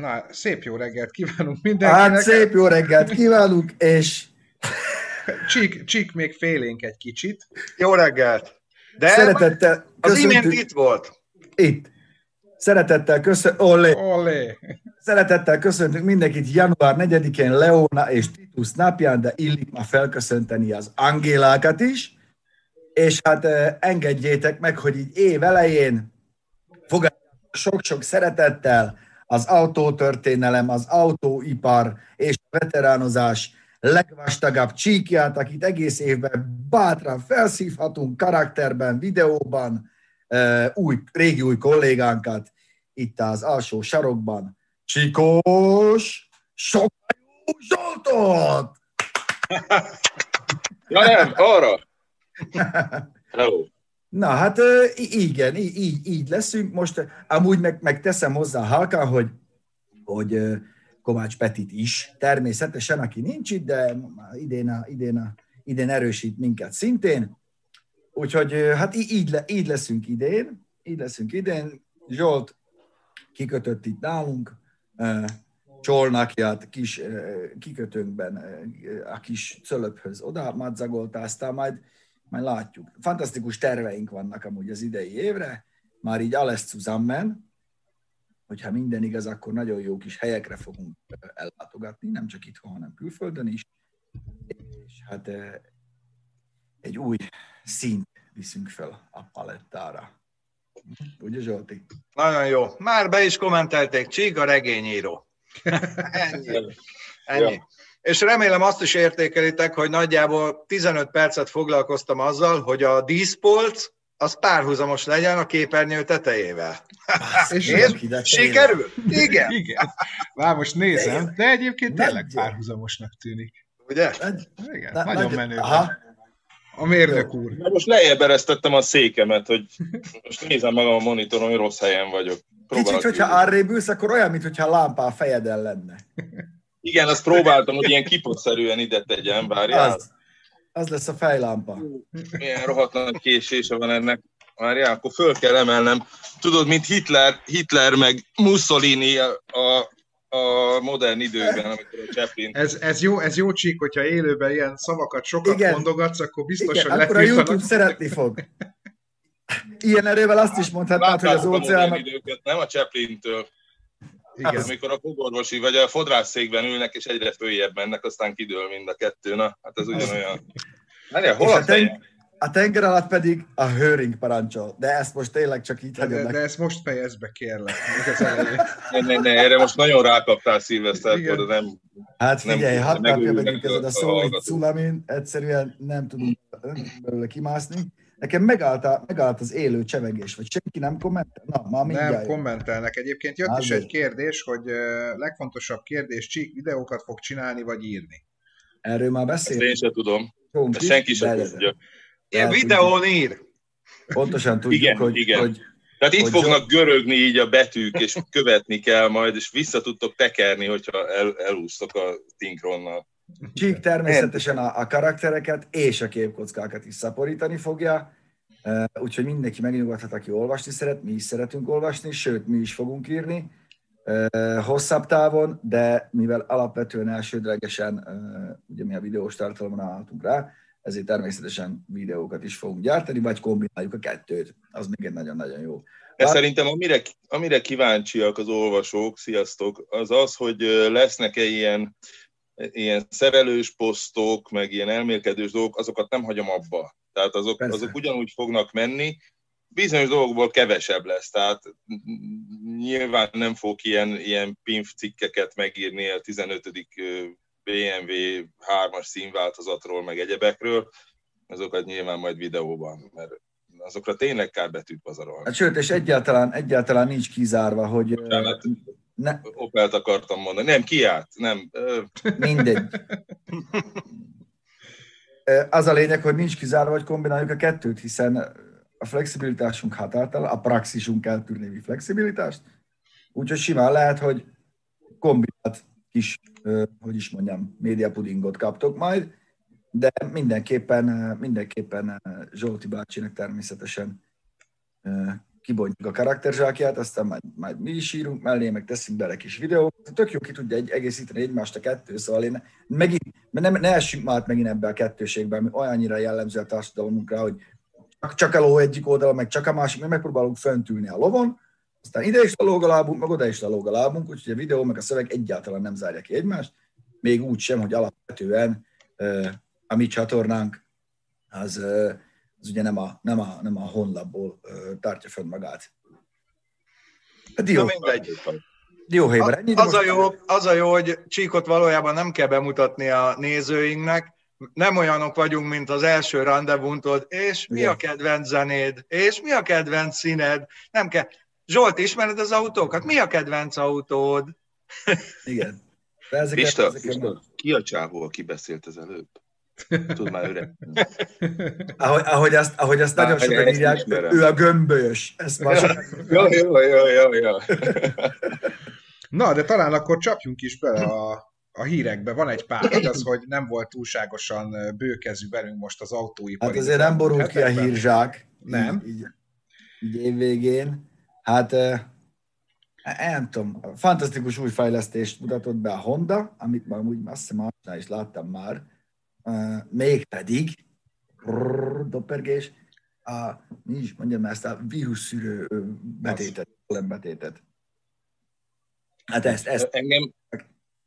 Na, szép jó reggelt kívánunk mindenkinek. Hát szép jó reggelt kívánunk, és... Csík, csík még félénk egy kicsit. Jó reggelt! De Szeretettel az imént itt volt. Itt. Szeretettel köszöntünk, Olé. Olé. Szeretettel köszöntünk mindenkit január 4-én Leona és Titus napján, de illik ma felköszönteni az Angélákat is. És hát engedjétek meg, hogy így év elején fogadjátok sok-sok szeretettel az autótörténelem, az autóipar és a veteránozás legvastagabb csíkját, akit egész évben bátran felszívhatunk karakterben, videóban, új, régi új kollégánkat itt az alsó sarokban. Csikós Sokajú Zsoltot! ja nem, arra! Hello! Na hát igen, így, így, leszünk. Most amúgy meg, meg teszem hozzá halkan, hogy, hogy Kovács Petit is természetesen, aki nincs itt, de idén, a, idén, a, idén erősít minket szintén. Úgyhogy hát így, így leszünk idén, így leszünk idén. Zsolt kikötött itt nálunk, csolnakját kis kikötőnkben a kis cölöphöz oda madzagoltáztál, majd majd látjuk. Fantasztikus terveink vannak amúgy az idei évre, már így alles zusammen, hogyha minden igaz, akkor nagyon jó kis helyekre fogunk ellátogatni, nem csak itthon, hanem külföldön is. És hát egy új szint viszünk fel a palettára. Ugye Zsolti? Nagyon jó. Már be is kommentelték, Csík a regényíró. Ennyi. Ennyi. Ja. És remélem azt is értékelitek, hogy nagyjából 15 percet foglalkoztam azzal, hogy a díszpolc az párhuzamos legyen a képernyő tetejével. És Sikerül? Igen. Igen. Már most nézem, de egyébként tényleg párhuzamosnak tűnik. Ugye? Igen, na, nagyon menő. Aha. A mérnök úr. Na most lejjebb eresztettem a székemet, hogy most nézem magam a monitoron, hogy rossz helyen vagyok. Próbálok Kicsit, hogyha arrébb ülsz, akkor olyan, mintha a lámpa a fejeden lenne. Igen, azt próbáltam, hogy ilyen kipotszerűen ide tegyem, várjál. Az, az lesz a fejlámpa. Milyen rohadt nagy késése van ennek. Várjál, akkor föl kell emelnem. Tudod, mint Hitler, Hitler meg Mussolini a, a, a modern időkben, amikor a Chaplin... Ez, ez, jó, ez jó csík, hogyha élőben ilyen szavakat sokat Igen. mondogatsz, akkor biztosan Igen, akkor a YouTube szeretni fog. Ilyen erővel azt is mondhatnád, hogy az óceánok... Nem a Chaplin-től. Igen. Hát, amikor a fogorvosi vagy a fodrászszékben ülnek, és egyre följebb mennek, aztán kidől mind a kettő. Na, hát ez ugyanolyan. Várjál, hol a, ten- a tenger alatt pedig a hőring parancsol. De ezt most tényleg csak így hagyom de, de ezt most fejezd be, kérlek. ne, ne, ne, erre most nagyon rákaptál Szilveszter, de nem... Hát figyelj, hadd kapja meg ez a szó, hogy culamin, egyszerűen nem tudunk belőle kimászni. Nekem megállt, megállt az élő csevegés, vagy senki nem kommentel? Na, ma Nem jön. kommentelnek. Egyébként jött Azért. is egy kérdés, hogy legfontosabb kérdés, Csík videókat fog csinálni, vagy írni? Erről már beszélünk. én sem tudom. De senki sem tudja. Ilyen videón ír. Pontosan tudjuk, igen, hogy, igen. hogy tehát itt hogy fognak görögni így a betűk, és követni kell majd, és vissza tudtok tekerni, hogyha el, elúsztok a Tinkronnal. Csík természetesen a, a karaktereket és a képkockákat is szaporítani fogja, úgyhogy mindenki megnyugodhat, aki olvasni szeret, mi is szeretünk olvasni, sőt, mi is fogunk írni hosszabb távon, de mivel alapvetően elsődlegesen ugye mi a videós tartalomra álltunk rá, ezért természetesen videókat is fogunk gyártani, vagy kombináljuk a kettőt. Az még egy nagyon-nagyon jó. Bár... szerintem amire, amire kíváncsiak az olvasók, sziasztok, az az, hogy lesznek-e ilyen ilyen szerelős posztok, meg ilyen elmélkedős dolgok, azokat nem hagyom abba. Tehát azok, azok ugyanúgy fognak menni, bizonyos dolgokból kevesebb lesz, tehát nyilván nem fog ilyen, ilyen pinf cikkeket megírni a 15. BMW 3-as színváltozatról, meg egyebekről, azokat nyilván majd videóban, mert azokra tényleg kár betűt pazarolni. Hát sőt, és egyáltalán, egyáltalán nincs kizárva, hogy... Bocsánat, ne... Opelt akartam mondani. Nem, kiállt, nem. Mindegy. Az a lényeg, hogy nincs kizárva, hogy kombináljuk a kettőt, hiszen a flexibilitásunk határtalan, a praxisunk eltűrnévi flexibilitást, úgyhogy simán lehet, hogy kombinált kis, hogy is mondjam, médiapudingot kaptok majd, de mindenképpen, mindenképpen Zsolti bácsinak természetesen kibontjuk a karakterzsákját, aztán majd, majd mi is írunk mellé, meg teszünk bele kis videót. Tök jó ki tudja egy, egészíteni egymást a kettő, szóval én megint, nem, ne essünk már megint ebbe a kettőségbe, ami olyannyira jellemző a társadalmunkra, hogy csak, csak a ló egyik oldala, meg csak a másik, mi megpróbálunk föntülni a lovon, aztán ide is lelóg a lábunk, meg oda is lelóg a lábunk, úgyhogy a videó meg a szöveg egyáltalán nem zárja ki egymást, még úgy sem, hogy alapvetően a mi csatornánk az, az ugye nem a, nem a, nem a honlapból tartja fönn magát. Jó. Na mindegy. Dióhéjban ennyi. Az a, jó, az a jó, hogy Csíkot valójában nem kell bemutatni a nézőinknek, nem olyanok vagyunk, mint az első randevuntod, és mi a kedvenc zenéd, és mi a kedvenc színed, nem kell. Zsolt, ismered az autókat? Mi a kedvenc autód? Igen. ezeket, Pista, ezeket Pista, ki a csávó, aki beszélt az előbb? Tud már öreg. ahogy, ahogy, azt, ahogy azt nagyon sokan írják, ő a gömbölyös. Ezt már jó, jó, jó, jó, jó. Na, de talán akkor csapjunk is bele a, a hírekbe. Van egy pár, az, hogy nem volt túlságosan bőkezű velünk most az autóipar. Hát azért nem borult ki a hírzsák. Nem. Így, így, így évvégén. Hát nem tudom, fantasztikus új fejlesztést mutatott be a Honda, amit már úgy azt hiszem is láttam már, mégpedig doppergés, a, mi is mondjam ezt a vírusszűrő betétet, betétet. Hát ezt, ezt... Engem,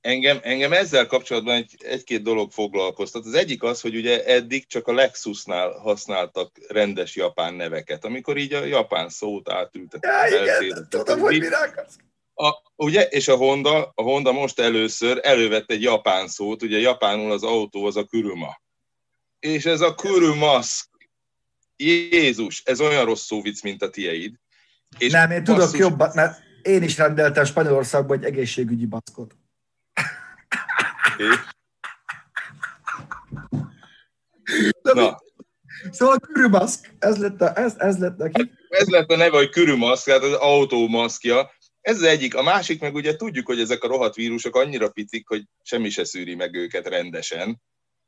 engem, engem ezzel kapcsolatban egy, egy-két dolog foglalkoztat. Az egyik az, hogy ugye eddig csak a Lexusnál használtak rendes japán neveket, amikor így a japán szót átültettek. Ja, igen, tudom, hogy mire a, ugye, és a Honda, a Honda most először elővett egy japán szót, ugye japánul az autó az a kuruma. És ez a kurumaszk, Jézus, ez olyan rossz szóvic, mint a tieid. És Nem, én tudok basszus... jobban, mert én is rendeltem Spanyolországban egy egészségügyi maszkot. Na. Szóval Kürümaszk, ez lett, a, ez, ez lett neki. Ez lett a neve, hogy Kürümaszk, hát az autómaszkja. Ez az egyik. A másik meg ugye tudjuk, hogy ezek a rohadt vírusok annyira picik, hogy semmi se szűri meg őket rendesen.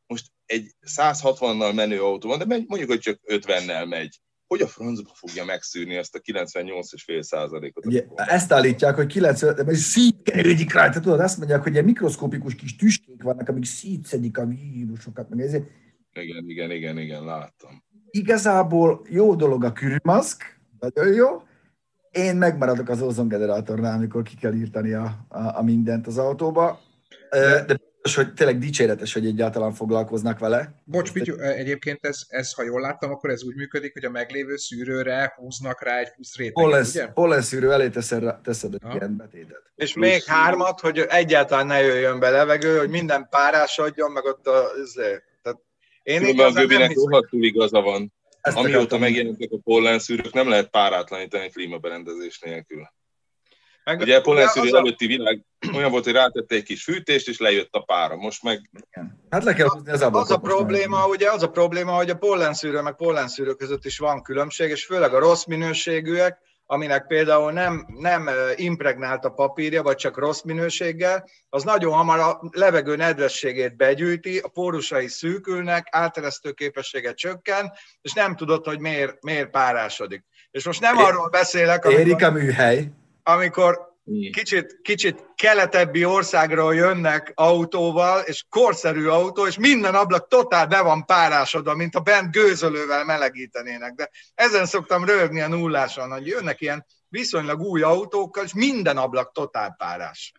Most egy 160-nal menő autó van, de mondjuk, hogy csak 50-nel megy hogy a francba fogja megszűrni ezt a 98,5 százalékot? Ugye, ezt állítják, hogy 90, de szítkedik rá, tudod, azt mondják, hogy ilyen mikroszkopikus kis tüskék vannak, amik szítszedik a vírusokat, meg ezért. Igen, igen, igen, igen, láttam. Igazából jó dolog a kürmaszk, nagyon jó. Én megmaradok az ozongenerátornál, amikor ki kell írtani a, a, a mindent az autóba. De, de hogy tényleg dicséretes, hogy egyáltalán foglalkoznak vele. Bocs, Pityu, egyébként ez, ez, ha jól láttam, akkor ez úgy működik, hogy a meglévő szűrőre húznak rá egy plusz réteget, pollen, ugye? Pollen szűrő elé teszed, teszed egy ilyen betétet. És plusz még szűrő. hármat, hogy egyáltalán ne jöjjön be levegő, hogy minden párás adjon, meg ott a... Tehát én igazán a Göbinek rohadtul igaza van. Ezt Amióta megjelenítek a pollen szűrők, nem lehet párátlanítani klímaberendezés nélkül. Meg, ugye a pollenszűrő a... előtti világ olyan volt, hogy rátette egy kis fűtést, és lejött a pára. Most meg... Igen. Hát le kell húzni az ablakot. Az a probléma, meg. ugye az a probléma, hogy a pollenszűrő meg pollenszűrő között is van különbség, és főleg a rossz minőségűek, aminek például nem, nem impregnált a papírja, vagy csak rossz minőséggel, az nagyon hamar a levegő nedvességét begyűjti, a pórusai szűkülnek, áteresztő képessége csökken, és nem tudod, hogy miért, miért párásodik. És most nem é, arról beszélek, amikor... Érik a műhely amikor kicsit, kicsit keletebbi országról jönnek autóval, és korszerű autó, és minden ablak totál be van párásodva, mint a bent gőzölővel melegítenének. De ezen szoktam rögni a nulláson, hogy jönnek ilyen viszonylag új autókkal, és minden ablak totál párás.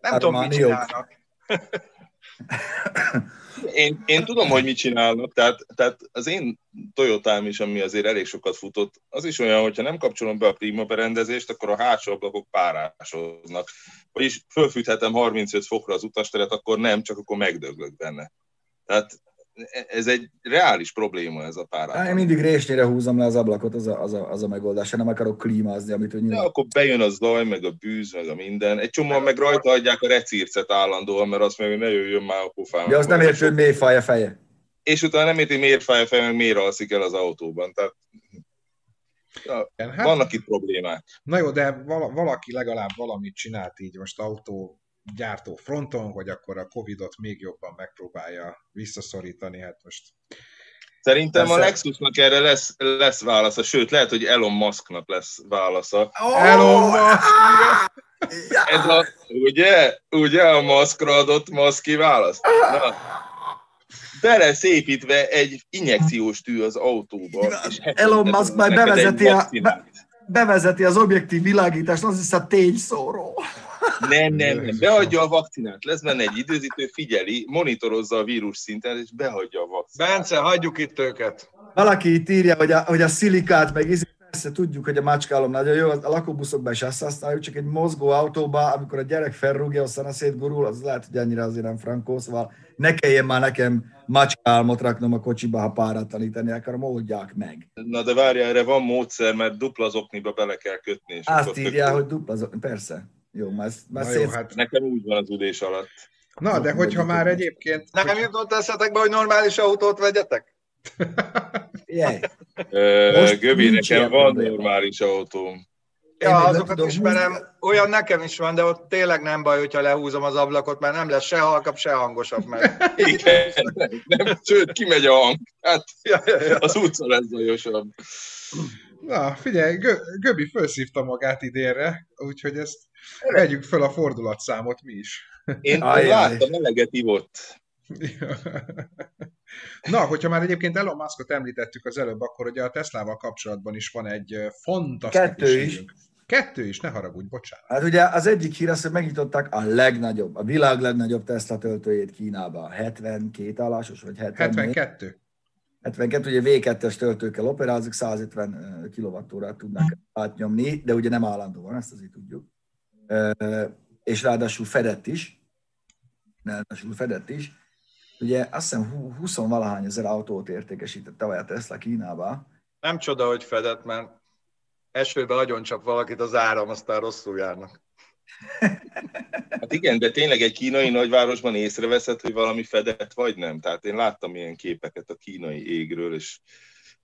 Nem tudom, mit csinálnak. Én, én tudom, hogy mit csinálnak, tehát, tehát az én Toyotám is, ami azért elég sokat futott, az is olyan, hogyha nem kapcsolom be a klímaberendezést, akkor a hátsó ablakok párásoznak. Vagyis fölfűthetem 35 fokra az utasteret, akkor nem, csak akkor megdöglök benne. Tehát ez egy reális probléma ez a párát. Én mindig résnyire húzom le az ablakot, az a, az a, az a megoldás, nem akarok klímázni, amit úgy nyilván... akkor bejön a zaj, meg a bűz, meg a minden. Egy csomó meg rajta adják a recírcet állandóan, mert azt meg ne jöjjön már a pofám. Ja, azt nem értő, hogy miért fáj a feje. És utána nem érti, miért fáj a feje, meg miért alszik el az autóban. Tehát Ja, hát, vannak itt problémák. Na jó, de valaki legalább valamit csinált így most autó gyártó fronton, hogy akkor a Covid-ot még jobban megpróbálja visszaszorítani. Hát most Szerintem Persze. a Lexusnak erre lesz, lesz válasza, sőt, lehet, hogy Elon Musknak lesz válasza. Elon Musk! Ez a, ugye, ugye a Muskra adott Muski választ? Na, beleszépítve egy injekciós tű az autóba. és Elon Musk majd bevezeti a- vakcinát. Bevezeti az objektív világítást, az is a tényszóró. Nem, nem, nem. Beadja a vakcinát. Lesz benne egy időzítő, figyeli, monitorozza a vírus szinten, és behagyja a vakcinát. Bence, hagyjuk itt őket. Valaki itt írja, hogy a, hogy a szilikát meg izé, persze tudjuk, hogy a macskálom nagyon jó, a lakóbuszokban is azt használjuk, csak egy mozgó autóba, amikor a gyerek felrúgja, aztán a szétgurul, az lehet, hogy annyira azért nem frankó, szóval ne kelljen már nekem macskálmot raknom a kocsiba, ha párat tanítani akarom, oldják meg. Na de várjál, erre van módszer, mert dupla zokniba bele kell kötni. És Azt tök- hogy dupla, zo- persze. Jó, már, már Na jó, hát. Nekem úgy van az udés alatt. Na, de hogyha már egyébként... Nem jutott eszetekbe, hogy normális autót vegyetek? Jaj. Göbi, nekem van probléma. normális autóm. Ja, azokat ismerem. Olyan nekem is van, de ott tényleg nem baj, hogyha lehúzom az ablakot, mert nem lesz se halkabb, se hangosabb meg. Igen, nem, sőt, kimegy a hang. Hát Ja, ja, ja. az utca lesz zajosabb. Na, figyelj, Gö- Göbi felszívta magát idénre, úgyhogy ezt vegyük föl a fordulatszámot mi is. Én, Ajjaj. én láttam, eleget ivott. Na, hogyha már egyébként Elon Muskot említettük az előbb, akkor ugye a Teslával kapcsolatban is van egy fantasztikus Kettő is. hírünk. Kettő is, ne haragudj, bocsánat. Hát ugye az egyik hír az, hogy megnyitották a legnagyobb, a világ legnagyobb Tesla töltőjét Kínába. 72 alásos, vagy 74? 72. 72, ugye V2-es töltőkkel operálzik, 150 kWh tudnak átnyomni, de ugye nem állandóan, ezt azért tudjuk. És ráadásul fedett is, ráadásul fedett is. Ugye azt hiszem hú- 20 valahány ezer autót értékesített tavaly a Tesla Kínába. Nem csoda, hogy fedett, mert esőben agyon csap valakit az áram, aztán rosszul járnak. Hát igen, de tényleg egy kínai nagyvárosban észreveszed, hogy valami fedett vagy nem. Tehát én láttam ilyen képeket a kínai égről, és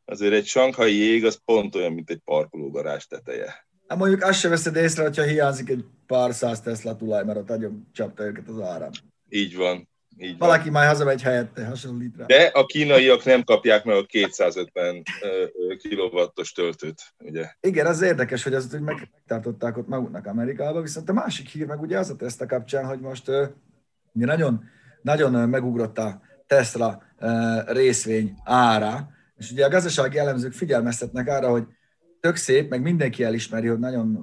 azért egy sankhai ég az pont olyan, mint egy parkológarázs teteje. Hát mondjuk azt se veszed észre, hogyha hiányzik egy pár száz Tesla tulaj, mert ott agyon csapta őket az áram. Így van. Így van. Valaki már hazamegy helyette, hasonlít rá. De a kínaiak nem kapják meg a 250 kilowattos töltőt, ugye? Igen, az érdekes, hogy azt meg- megtartották ott maguknak Amerikában, viszont a másik hír meg ugye az a Tesla kapcsán, hogy most ugye nagyon, nagyon megugrott a Tesla részvény ára, és ugye a gazdasági elemzők figyelmeztetnek arra, hogy tök szép, meg mindenki elismeri, hogy nagyon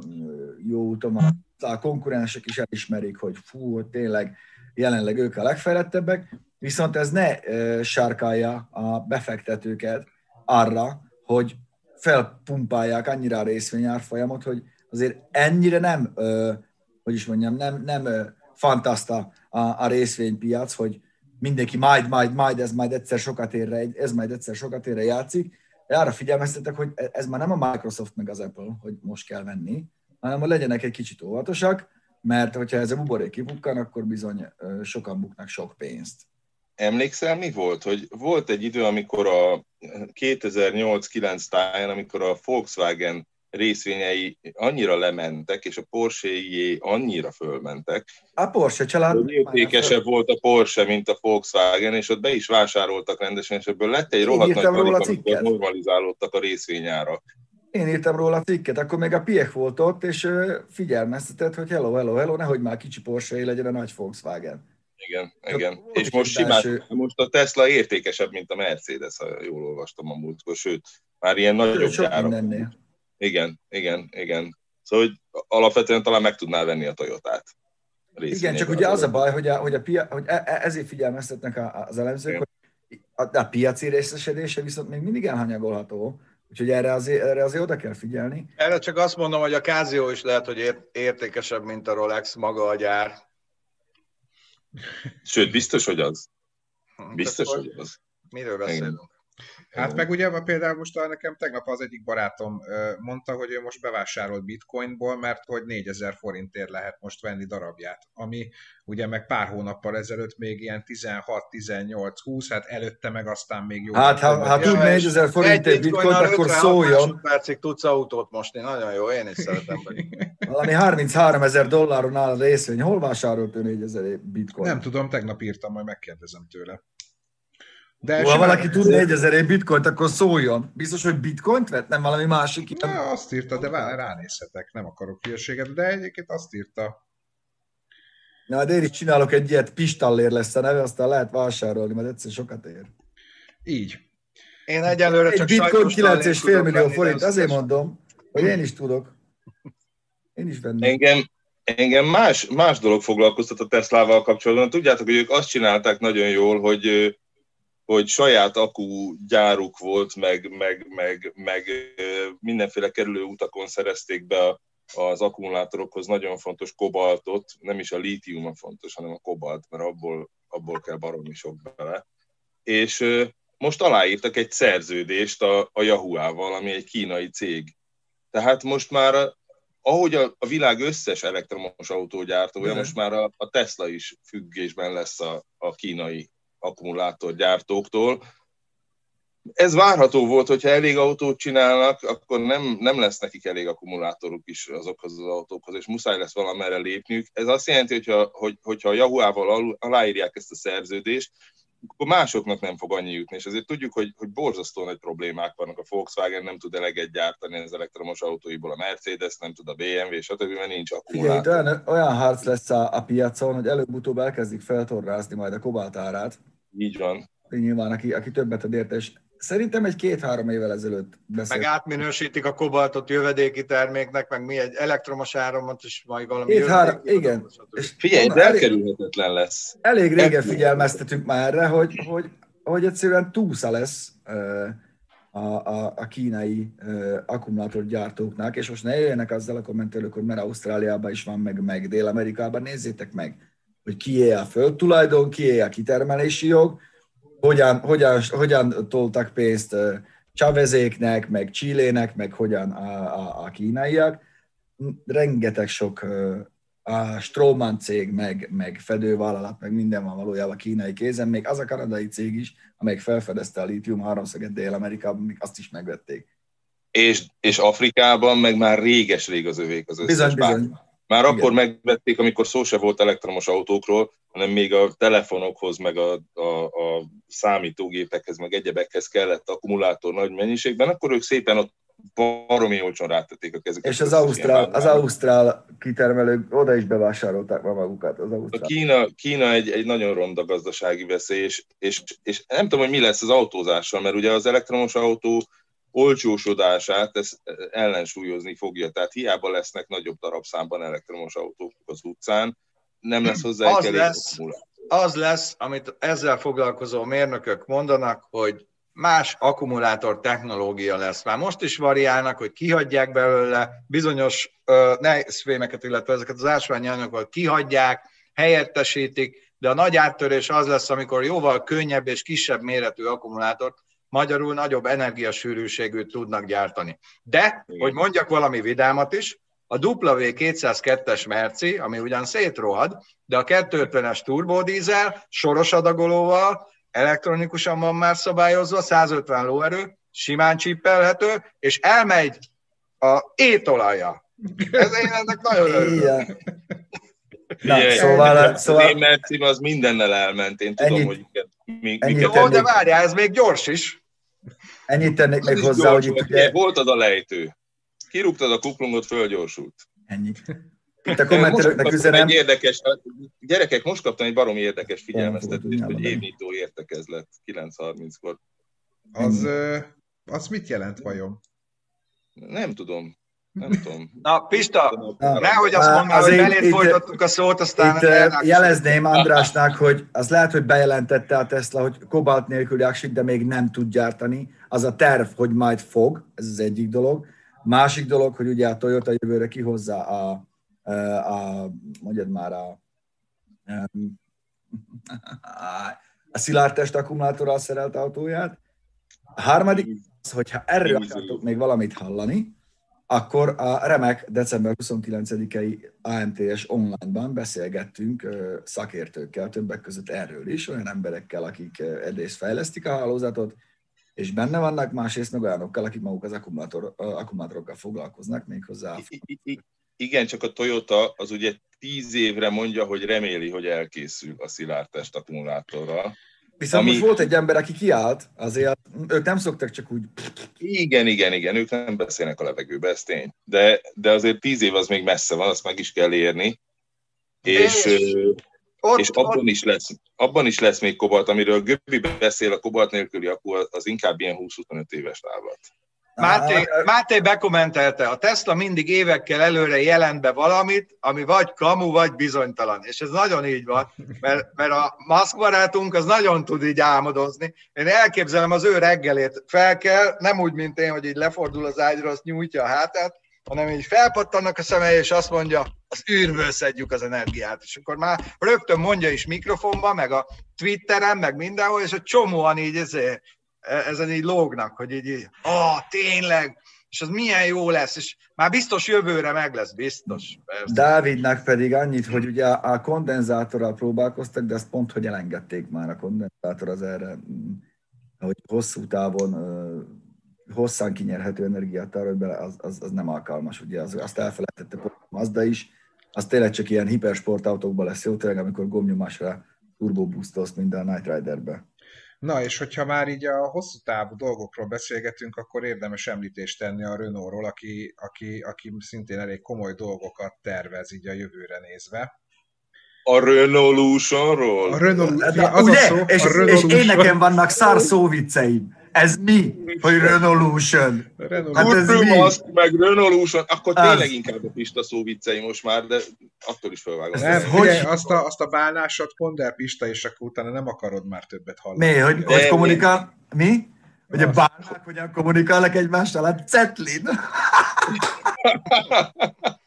jó úton van. A konkurensek is elismerik, hogy fú, hogy tényleg jelenleg ők a legfejlettebbek, viszont ez ne sárkálja a befektetőket arra, hogy felpumpálják annyira a részvényárfolyamot, hogy azért ennyire nem, hogy is mondjam, nem, nem fantaszta a, részvénypiac, hogy mindenki majd, majd, majd, ez majd egyszer sokat érre, ez majd egyszer sokat érre játszik. Arra figyelmeztetek, hogy ez már nem a Microsoft meg az Apple, hogy most kell venni, hanem hogy legyenek egy kicsit óvatosak, mert hogyha ez a buborék kibukkan, akkor bizony sokan buknak sok pénzt. Emlékszel, mi volt? Hogy volt egy idő, amikor a 2008-9 táján, amikor a Volkswagen részvényei annyira lementek, és a Porsche-jé annyira fölmentek, A Porsche család... értékesebb volt a Porsche, mint a Volkswagen, és ott be is vásároltak rendesen, és ebből lett egy Én rohadt nagy róla panik, amikor normalizálódtak a részvényárak. Én írtam róla a cikket, akkor még a Piech volt ott, és figyelmeztetett, hogy hello, hello, hello, nehogy már kicsi Porsche legyen a nagy Volkswagen. Igen, igen. volt És most simán, most a Tesla értékesebb, mint a Mercedes, ha jól olvastam a múltkor, sőt, már ilyen nagyobb Sok gyárak. mindennél. Igen, igen, igen. Szóval, hogy alapvetően talán meg tudná venni a Toyotát. Igen, csak ugye az a baj, hogy, a, hogy, a pia, hogy e- e- ezért figyelmeztetnek az elemzők, Igen. hogy a, a piaci részesedése viszont még mindig elhanyagolható, úgyhogy erre azért, erre azért oda kell figyelni. Erre csak azt mondom, hogy a Casio is lehet, hogy ér- értékesebb, mint a Rolex maga a gyár. Sőt, biztos, hogy az. Biztos, Tehát, hogy az. Miről beszélünk? Hát meg ugye például most nekem tegnap az egyik barátom mondta, hogy ő most bevásárolt bitcoinból, mert hogy 4000 forintért lehet most venni darabját, ami ugye meg pár hónappal ezelőtt még ilyen 16, 18, 20, hát előtte meg aztán még jó. Hát, ha, Ja, tud és 4000 forintért bitcoin, akkor 56 szóljon. másodpercig tudsz autót mosni. Nagyon jó, én is szeretem. Valami 33 ezer dolláron áll a részvény. Hol vásárolt ő 4000 bitcoin? Nem tudom, tegnap írtam, majd megkérdezem tőle. De ha valaki tud 4000 bitcoint, akkor szóljon. Biztos, hogy bitcoint vett, nem valami másik? Ne, azt írta, de ránézhetek, nem akarok hülyeséget, de egyébként azt írta. Na, de én is csinálok egy ilyet, Pistallér lesz a neve, aztán lehet vásárolni, mert egyszer sokat ér. Így. Én egyelőre csak Egy bitcoin 9,5 millió forint, azért mondom, hogy én is tudok. Én is vennék. Engem, engem más, más dolog foglalkoztat a Teslával kapcsolatban. Tudjátok, hogy ők azt csinálták nagyon jól, hogy hogy saját akú gyáruk volt, meg, meg, meg, meg mindenféle kerülő utakon szerezték be az akkumulátorokhoz nagyon fontos kobaltot, nem is a lítium a fontos, hanem a kobalt, mert abból, abból kell baromi sok bele. És most aláírtak egy szerződést a, a Yahoo-val, ami egy kínai cég. Tehát most már, ahogy a, a világ összes elektromos autógyártója, most már a, a Tesla is függésben lesz a, a kínai akkumulátorgyártóktól. Ez várható volt, hogyha elég autót csinálnak, akkor nem, nem lesz nekik elég akkumulátoruk is azokhoz az autókhoz, és muszáj lesz valamerre lépniük. Ez azt jelenti, hogyha, hogy, hogyha a Yahoo-val aláírják ezt a szerződést, akkor másoknak nem fog annyi jutni, és azért tudjuk, hogy, hogy borzasztó nagy problémák vannak. A Volkswagen nem tud eleget gyártani az elektromos autóiból, a Mercedes nem tud, a BMW, stb., mert nincs akkumulátor. Igen, olyan, olyan harc lesz a, a piacon, hogy előbb-utóbb elkezdik feltorrázni majd a kobaltárát. Így van. Nyilván, aki, aki többet ad érte, és Szerintem egy két-három évvel ezelőtt beszélt. Meg átminősítik a kobaltot jövedéki terméknek, meg mi egy elektromos áramot is majd valami Két-három, igen. És figyelj, de elkerülhetetlen lesz. Elég régen figyelmeztetünk már erre, hogy, hogy, hogy egyszerűen túlsza lesz a, a, a kínai akkumulátorgyártóknak, és most ne jöjjenek azzal a kommentelők, hogy mert Ausztráliában is van, meg, meg Dél-Amerikában, nézzétek meg, hogy kié a földtulajdon, kié a kitermelési jog, hogyan, hogyan, hogyan toltak pénzt Chavezéknek, meg Csillének, meg hogyan a, a, a kínaiak. Rengeteg sok a Stroman cég, meg, meg fedővállalat, meg minden van valójában a kínai kézen, még az a kanadai cég is, amelyik felfedezte a lítium háromszeget Dél-Amerikában, még azt is megvették. És, és Afrikában meg már réges-rég az övék az összes bizony, bizony. Már Igen. akkor megvették, amikor szó se volt elektromos autókról, hanem még a telefonokhoz, meg a, a, a számítógépekhez, meg egyebekhez kellett akkumulátor nagy mennyiségben, akkor ők szépen ott baromi olcsón rátették a kezüket. És az Ausztrál, az Ausztrál kitermelők oda is bevásárolták ma magukat. Az Ausztrál. A Kína, Kína egy, egy nagyon ronda gazdasági veszély, és, és, és nem tudom, hogy mi lesz az autózással, mert ugye az elektromos autó olcsósodását ez ellensúlyozni fogja. Tehát hiába lesznek nagyobb darabszámban elektromos autók az utcán, nem lesz hozzá az lesz, az lesz, amit ezzel foglalkozó mérnökök mondanak, hogy más akkumulátor technológia lesz. Már most is variálnak, hogy kihagyják belőle bizonyos nehézfémeket, illetve ezeket az ásványi anyagokat kihagyják, helyettesítik, de a nagy áttörés az lesz, amikor jóval könnyebb és kisebb méretű akkumulátort magyarul nagyobb energiasűrűségűt tudnak gyártani. De, Igen. hogy mondjak valami vidámat is, a W202-es Merci, ami ugyan szétrohad, de a 250-es turbodízel, soros adagolóval, elektronikusan van már szabályozva, 150 lóerő, simán csippelhető, és elmegy a étolaja. Ez én ennek nagyon örülök. Na, Igen, szóval, szóval... Az én mercim az mindennel elment, én tudom, ennyit, hogy még, ennyit Jó, de várjál, ez még gyors is. Ennyit tennék még hozzá, hogy itt ugye... Volt az a lejtő. Kirúgtad a kuplungot, fölgyorsult. Ennyi. Itt a kommentelőknek üzenem. Egy érdekes, gyerekek, most kaptam egy baromi érdekes figyelmeztetést, hogy évnyitó értekezlet 9.30-kor. Az, az mit jelent vajon? Nem tudom. Nem tudom. Na, Pista, Na, nehogy azt mondd, hogy belét folytattuk a szót, aztán... Itt jelezném Andrásnak, hogy az lehet, hogy bejelentette a Tesla, hogy kobalt nélküli aksik, de még nem tud gyártani. Az a terv, hogy majd fog, ez az egyik dolog. Másik dolog, hogy ugye a Toyota jövőre kihozza a, a, a mondjad már a, a szilárdtest akkumulátorral szerelt autóját. A harmadik az, hogyha erről akartok még valamit hallani, akkor a remek december 29-i AMTS online-ban beszélgettünk szakértőkkel, többek között erről is, olyan emberekkel, akik egyrészt fejlesztik a hálózatot, és benne vannak, másrészt meg olyanokkal, akik maguk az akkumulátor, akkumulátorokkal foglalkoznak, méghozzá. Igen, csak a Toyota az ugye tíz évre mondja, hogy reméli, hogy elkészül a szilárdtest akkumulátorral. Viszont ami... most volt egy ember, aki kiállt, azért ők nem szoktak csak úgy... Igen, igen, igen, ők nem beszélnek a levegőbe, ez tény. De, de azért tíz év az még messze van, azt meg is kell érni. És, és, ott, és abban, ott... is lesz, abban is lesz még kobalt, amiről Göbbi beszél, a kobalt nélküli akku az inkább ilyen 20-25 éves távlat. Máté, Máté bekommentelte, a Tesla mindig évekkel előre jelent be valamit, ami vagy kamu, vagy bizonytalan. És ez nagyon így van, mert, mert a Musk barátunk az nagyon tud így álmodozni. Én elképzelem az ő reggelét fel kell, nem úgy, mint én, hogy így lefordul az ágyra, azt nyújtja a hátát, hanem így felpattannak a szemei, és azt mondja, az űrből szedjük az energiát. És akkor már rögtön mondja is mikrofonban, meg a Twitteren, meg mindenhol, és a csomóan így ezért ezen így lógnak, hogy így, így oh, tényleg, és az milyen jó lesz, és már biztos jövőre meg lesz, biztos. Persze. Dávidnak pedig annyit, hogy ugye a kondenzátorral próbálkoztak, de azt pont, hogy elengedték már a kondenzátor az erre, hogy hosszú távon hosszan kinyerhető energiát hogy bele, az, az, az, nem alkalmas. Ugye az, azt elfelejtette a Mazda is, az tényleg csak ilyen hipersportautókban lesz jó, tényleg, amikor gomnyomásra turbo boostolsz, mint a Night Riderbe. Na, és hogyha már így a hosszú távú dolgokról beszélgetünk, akkor érdemes említést tenni a Renaultról, aki, aki, aki szintén elég komoly dolgokat tervez így a jövőre nézve. A Renaulutionról? A Renault, az ugye? A szó, és, a Renault és én nekem vannak szár szóviceim. Ez mi, hogy Renaulution? Hát ez mi? Azt, meg Renaulution, akkor az... tényleg inkább a Pista szóviccei most már, de attól is felvágom. Nem, hogy? azt, a, azt a bálnásat mondd el Pista, és akkor utána nem akarod már többet hallani. Mi, hogy, hogy kommunikál? Mi? Hogy a bálnák hogyan kommunikálnak egymással? Hát Cetlin.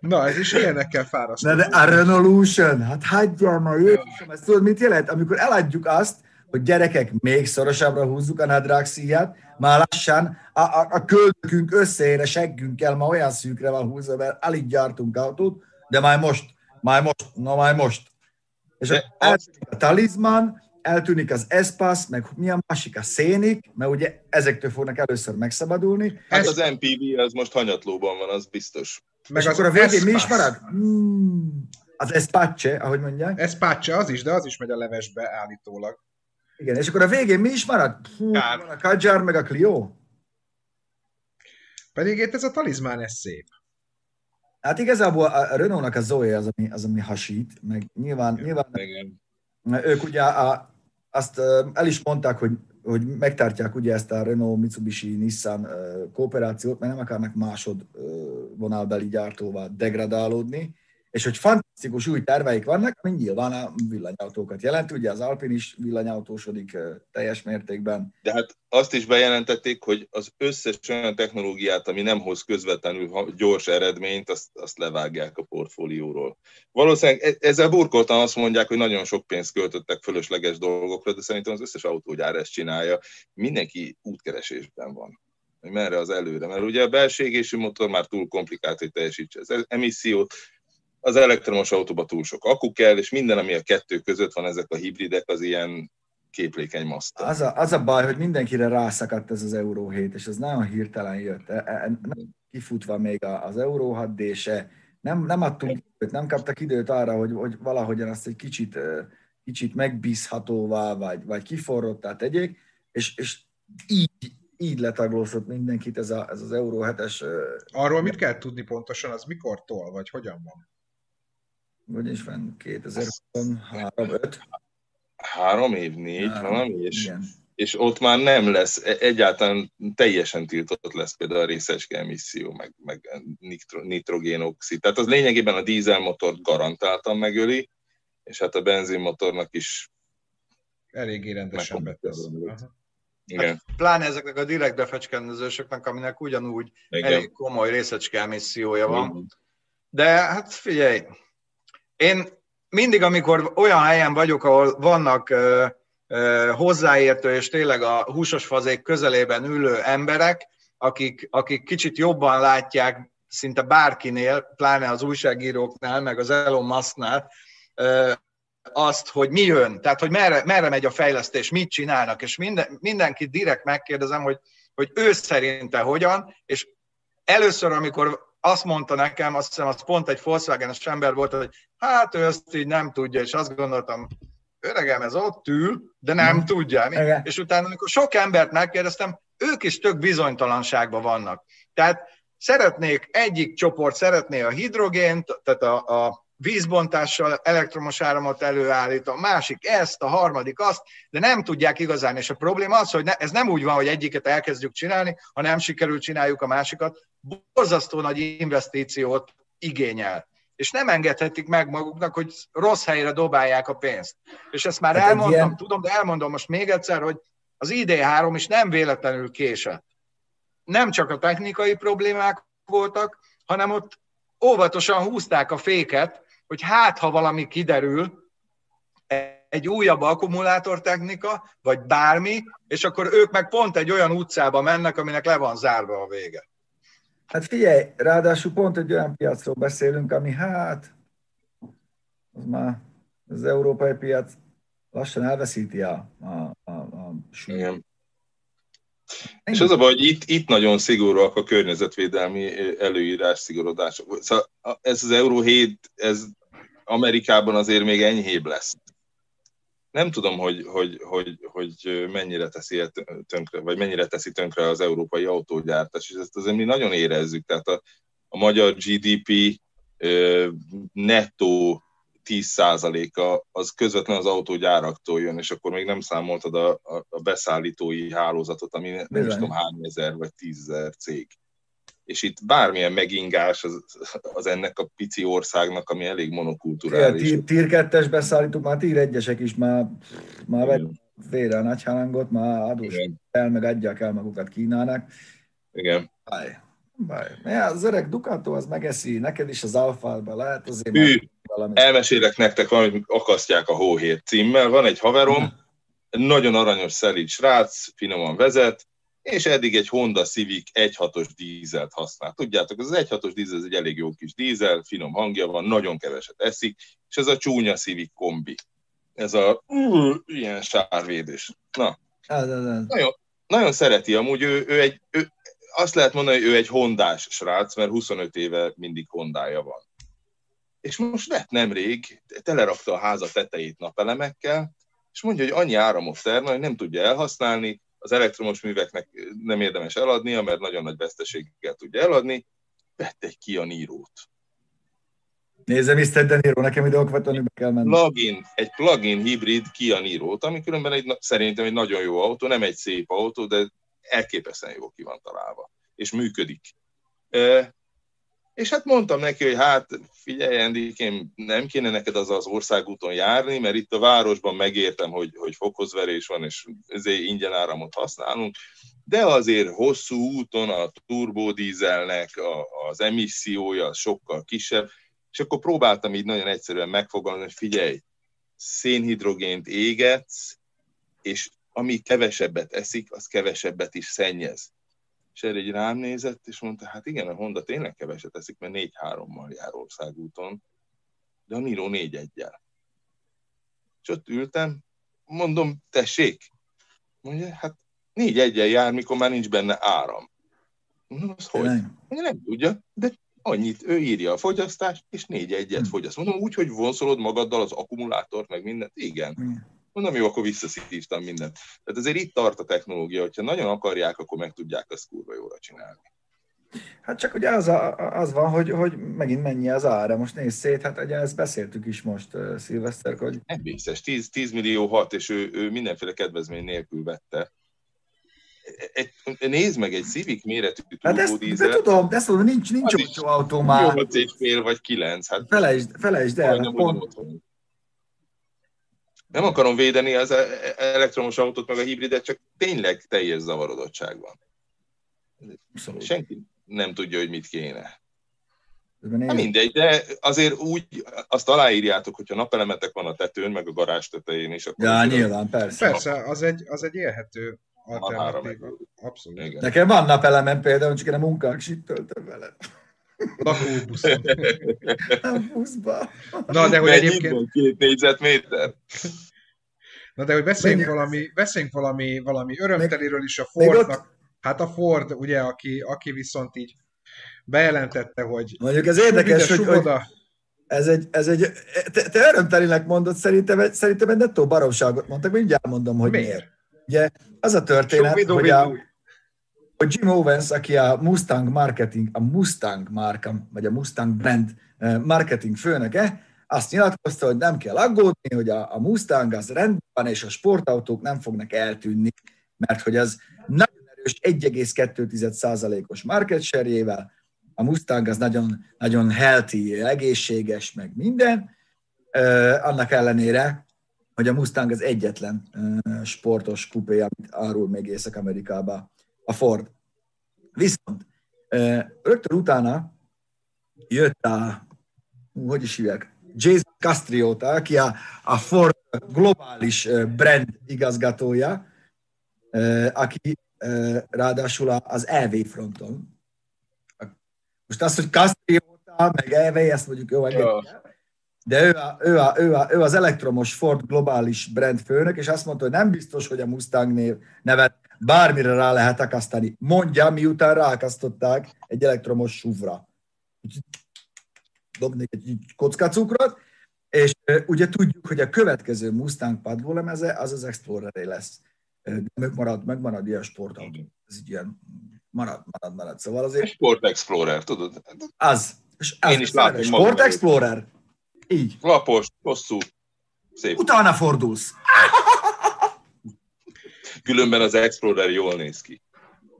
Na, ez is ilyenekkel fárasztó. De, de a Renaulution, hát hagyjál ma, Jézusom, ezt tudod, mit jelent? Amikor eladjuk azt, hogy gyerekek, még szorosabbra húzzuk a nadrág szíját, már lassan a, a, a köldökünk összeér, a seggünkkel, ma olyan szűkre van húzva, mert alig gyártunk autót, de már most, már most, na már most. És eltűnik a talizman, eltűnik az Espas, meg mi a másik, a szénik, mert ugye ezektől fognak először megszabadulni. Hát az MPV az most hanyatlóban van, az biztos. Meg és az akkor a végén mi is marad? Hmm, az Espace, ahogy mondják. Espace, az is, de az is megy a levesbe állítólag. Igen, és akkor a végén mi is marad? A Kadjar meg a Clio. Pedig itt ez a talizmán, ez szép. Hát igazából a Renault-nak a Zoe az, ami, az, ami hasít, meg nyilván, Igen, nyilván igen. ők ugye a, azt el is mondták, hogy, hogy megtartják ugye ezt a Renault, Mitsubishi, Nissan kooperációt, mert nem akarnak másod vonalbeli gyártóval degradálódni, és hogy fantasztikus új terveik vannak, ami nyilván a villanyautókat jelenti, ugye az Alpin is villanyautósodik teljes mértékben. De hát azt is bejelentették, hogy az összes olyan technológiát, ami nem hoz közvetlenül gyors eredményt, azt, azt levágják a portfólióról. Valószínűleg e-, ezzel burkoltan azt mondják, hogy nagyon sok pénzt költöttek fölösleges dolgokra, de szerintem az összes autógyár ezt csinálja. Mindenki útkeresésben van hogy merre az előre. Mert ugye a belségésű motor már túl komplikált, hogy teljesítse az emissziót, az elektromos autóba túl sok akku kell, és minden, ami a kettő között van, ezek a hibridek, az ilyen képlékeny maszta. Az a, az a baj, hogy mindenkire rászakadt ez az Euró 7, és ez nagyon hirtelen jött. E, e, nem kifutva még az Euró 6 se, nem, nem adtunk időt, nem kaptak időt arra, hogy, hogy valahogyan azt egy kicsit, kicsit megbízhatóvá, vagy, vagy kiforrottá tegyék, és, és így, így letaglózott mindenkit ez, a, ez az Euró 7-es. Arról mit kell tudni pontosan, az mikor tol, vagy hogyan van? Hogy is van, 2023 5 Három év, négy, Három, valami, és, és ott már nem lesz, e- egyáltalán teljesen tiltott lesz például a részecske emisszió, meg, meg nitrogénoxid. Tehát az lényegében a dízelmotort garantáltan megöli, és hát a benzinmotornak is eléggé rendesen betesz. Igen. Hát, pláne ezeknek a direkt befecskendezősöknek, aminek ugyanúgy Igen. elég komoly részecske emissziója van. Igen. De hát figyelj, én mindig, amikor olyan helyen vagyok, ahol vannak ö, ö, hozzáértő és tényleg a húsos fazék közelében ülő emberek, akik, akik kicsit jobban látják szinte bárkinél, pláne az újságíróknál, meg az Elon Musknál, ö, azt, hogy mi jön, tehát hogy merre, merre megy a fejlesztés, mit csinálnak, és minden, mindenkit direkt megkérdezem, hogy, hogy ő szerinte hogyan, és először, amikor azt mondta nekem, azt hiszem, az pont egy Volkswagen-es ember volt, hogy hát ő ezt így nem tudja, és azt gondoltam, öregem, ez ott ül, de nem Mhm. tudja. Mi? Igen. És utána, amikor sok embert megkérdeztem, ők is tök bizonytalanságban vannak. Tehát szeretnék, egyik csoport szeretné a hidrogént, tehát a, a vízbontással elektromos áramot előállít, a másik ezt, a harmadik azt, de nem tudják igazán. És a probléma az, hogy ne, ez nem úgy van, hogy egyiket elkezdjük csinálni, ha nem sikerül, csináljuk a másikat. Borzasztó nagy investíciót igényel. És nem engedhetik meg maguknak, hogy rossz helyre dobálják a pénzt. És ezt már Hát elmondtam, ilyen- tudom, de elmondom most még egyszer, hogy az ID3 is nem véletlenül késett. Nem csak a technikai problémák voltak, hanem ott óvatosan húzták a féket, hogy hát, ha valami kiderül, egy újabb akkumulátortechnika, vagy bármi, és akkor ők meg pont egy olyan utcába mennek, aminek le van zárva a vége. Hát figyelj, ráadásul pont egy olyan piacról beszélünk, ami hát, az már az európai piac lassan elveszíti a, a, a, a súlyt. És az a baj, hogy itt, itt nagyon szigorúak a környezetvédelmi előírás szigorodások. Szóval ez az Euró 7, ez Amerikában azért még enyhébb lesz. Nem tudom, hogy, hogy, hogy, hogy mennyire teszi tönkre, vagy mennyire teszi tönkre az európai autógyártás, és ezt azért mi nagyon érezzük. Tehát a, a magyar GDP nettó 10%-a az közvetlenül az autógyáraktól jön, és akkor még nem számoltad a, a, a beszállítói hálózatot, ami nem Bizony. is tudom hány ezer vagy tízezer cég. És itt bármilyen megingás az, az ennek a pici országnak, ami elég monokulturális. Tír 2-es beszállítók, már tír egyesek is már, már vett vére a nagyhalangot, már adós el, meg adják el magukat Kínának. Igen. Báj. Báj. Ja, az öreg Ducato az megeszi, neked is az alfában lehet azért Hű, valami. Elmesélek nektek valamit, akasztják a hóhért címmel. Van egy haverom, nagyon aranyos, szelíd srác, finoman vezet, és eddig egy Honda Civic 1.6-os dízelt használ. Tudjátok, az 1.6-os dízel ez egy elég jó kis dízel, finom hangja van, nagyon keveset eszik, és ez a csúnya Civic kombi. Ez a uh, ilyen sárvédés. Na. Nagyon, nagyon szereti, amúgy ő, ő egy, ő, azt lehet mondani, hogy ő egy hondás srác, mert 25 éve mindig hondája van. És most lett nemrég, telerakta a háza tetejét napelemekkel, és mondja, hogy annyi áramot termel, hogy nem tudja elhasználni, az elektromos műveknek nem érdemes eladnia, mert nagyon nagy veszteséggel tudja eladni, vett egy Kia Niro-t. Nézem, Mr. De Niro, nekem ide okvetlenül be kell menni. Plugin, egy plug-in hibrid Kia Niro-t, ami különben egy, szerintem egy nagyon jó autó, nem egy szép autó, de elképesztően jó ki van találva, és működik. És hát mondtam neki, hogy hát figyelj, Endikém, nem kéne neked az az országúton járni, mert itt a városban megértem, hogy, hogy fokozverés van, és ezért ingyen áramot használunk, de azért hosszú úton a turbodízelnek a, az emissziója sokkal kisebb, és akkor próbáltam így nagyon egyszerűen megfogalmazni, hogy figyelj, szénhidrogént égetsz, és ami kevesebbet eszik, az kevesebbet is szennyez. És erre egy rám nézett, és mondta, hát igen, a Honda tényleg keveset eszik, mert 4-3-mal jár országúton, de a Niro 4 egyel. És ott ültem, mondom, tessék, mondja, hát 4 egyel jár, mikor már nincs benne áram. Mondom, az hogy? Mondja, nem tudja, de annyit, ő írja a fogyasztást, és négy egyet fogyaszt. Mondom, úgy, hogy vonszolod magaddal az akkumulátort, meg mindent? Igen. Mondom, jó, akkor visszaszívtam mindent. Tehát azért itt tart a technológia, hogyha nagyon akarják, akkor meg tudják ezt kurva jóra csinálni. Hát csak ugye az, a, az van, hogy, hogy megint mennyi az ára. Most nézz szét, hát ugye ezt beszéltük is most, uh, Szilveszter, hogy... Nem vészes, 10, 10 millió hat, és ő, ő mindenféle kedvezmény nélkül vette. Egy, nézd meg egy Civic méretű hát ezt, de tudom, de ezt mondom, nincs, nincs olcsó autó már. 8 és fél vagy 9. Hát felejtsd, felejtsd el. Nem, pont... nem akarom védeni az elektromos autót, meg a hibridet, csak tényleg teljes zavarodottság van. Abszolút. Senki nem tudja, hogy mit kéne. Hát mindegy, de azért úgy azt aláírjátok, hogyha napelemetek van a tetőn, meg a garázs tetején is. Akkor ja, nyilván, persze. Persze, az egy, az egy élhető alternatíva. Abszolút. Igen. Nekem van napelemem például, csak én a munkák sit töltöm vele. Lakóbuszon. Nem buszba. Na, de hogy egyébként... Két négyzetméter. Na, de hogy beszéljünk valami, beszéljünk valami, valami örömteliről is a Fordnak. Hát a Ford, ugye, aki, aki viszont így bejelentette, hogy... Mondjuk ez érdekes, hogy, hogy, Ez egy, ez egy te, te örömtelinek mondod, szerintem, szerintem egy nettó baromságot mondtak, mindjárt mondom, hogy miért. miért. Ugye az a történet, hogy, a, hogy Jim Owens, aki a Mustang marketing, a Mustang márka, vagy a Mustang brand eh, marketing főnöke, azt nyilatkozta, hogy nem kell aggódni, hogy a, a Mustang az rendben van, és a sportautók nem fognak eltűnni, mert hogy az nagyon erős 1,2%-os market share a Mustang az nagyon, nagyon healthy, egészséges, meg minden, annak ellenére, hogy a Mustang az egyetlen sportos kupé, amit árul még Észak-Amerikába a Ford. Viszont rögtön utána jött a, hogy is hívják, Jason Castriota, aki a, a Ford globális brand igazgatója, aki ráadásul az EV fronton. Most az, hogy Castriota, meg EV, ezt mondjuk jó, de ő, a, ő, a, ő, a, ő az elektromos Ford globális brand főnök, és azt mondta, hogy nem biztos, hogy a Mustang név, nevet bármire rá lehet akasztani. Mondja, miután ráakasztották egy elektromos SUV-ra. Dobni egy kockacukrot, és ugye tudjuk, hogy a következő Mustang padlólemeze az az explorer lesz. Megmarad, megmarad ilyen sportautó. Ez így ilyen marad, marad, marad. Szóval azért... Sport Explorer, tudod? Az. És az Én is látom Sport Explorer. Így. Lapos, hosszú, szép. Utána fordulsz. Különben az Explorer jól néz ki.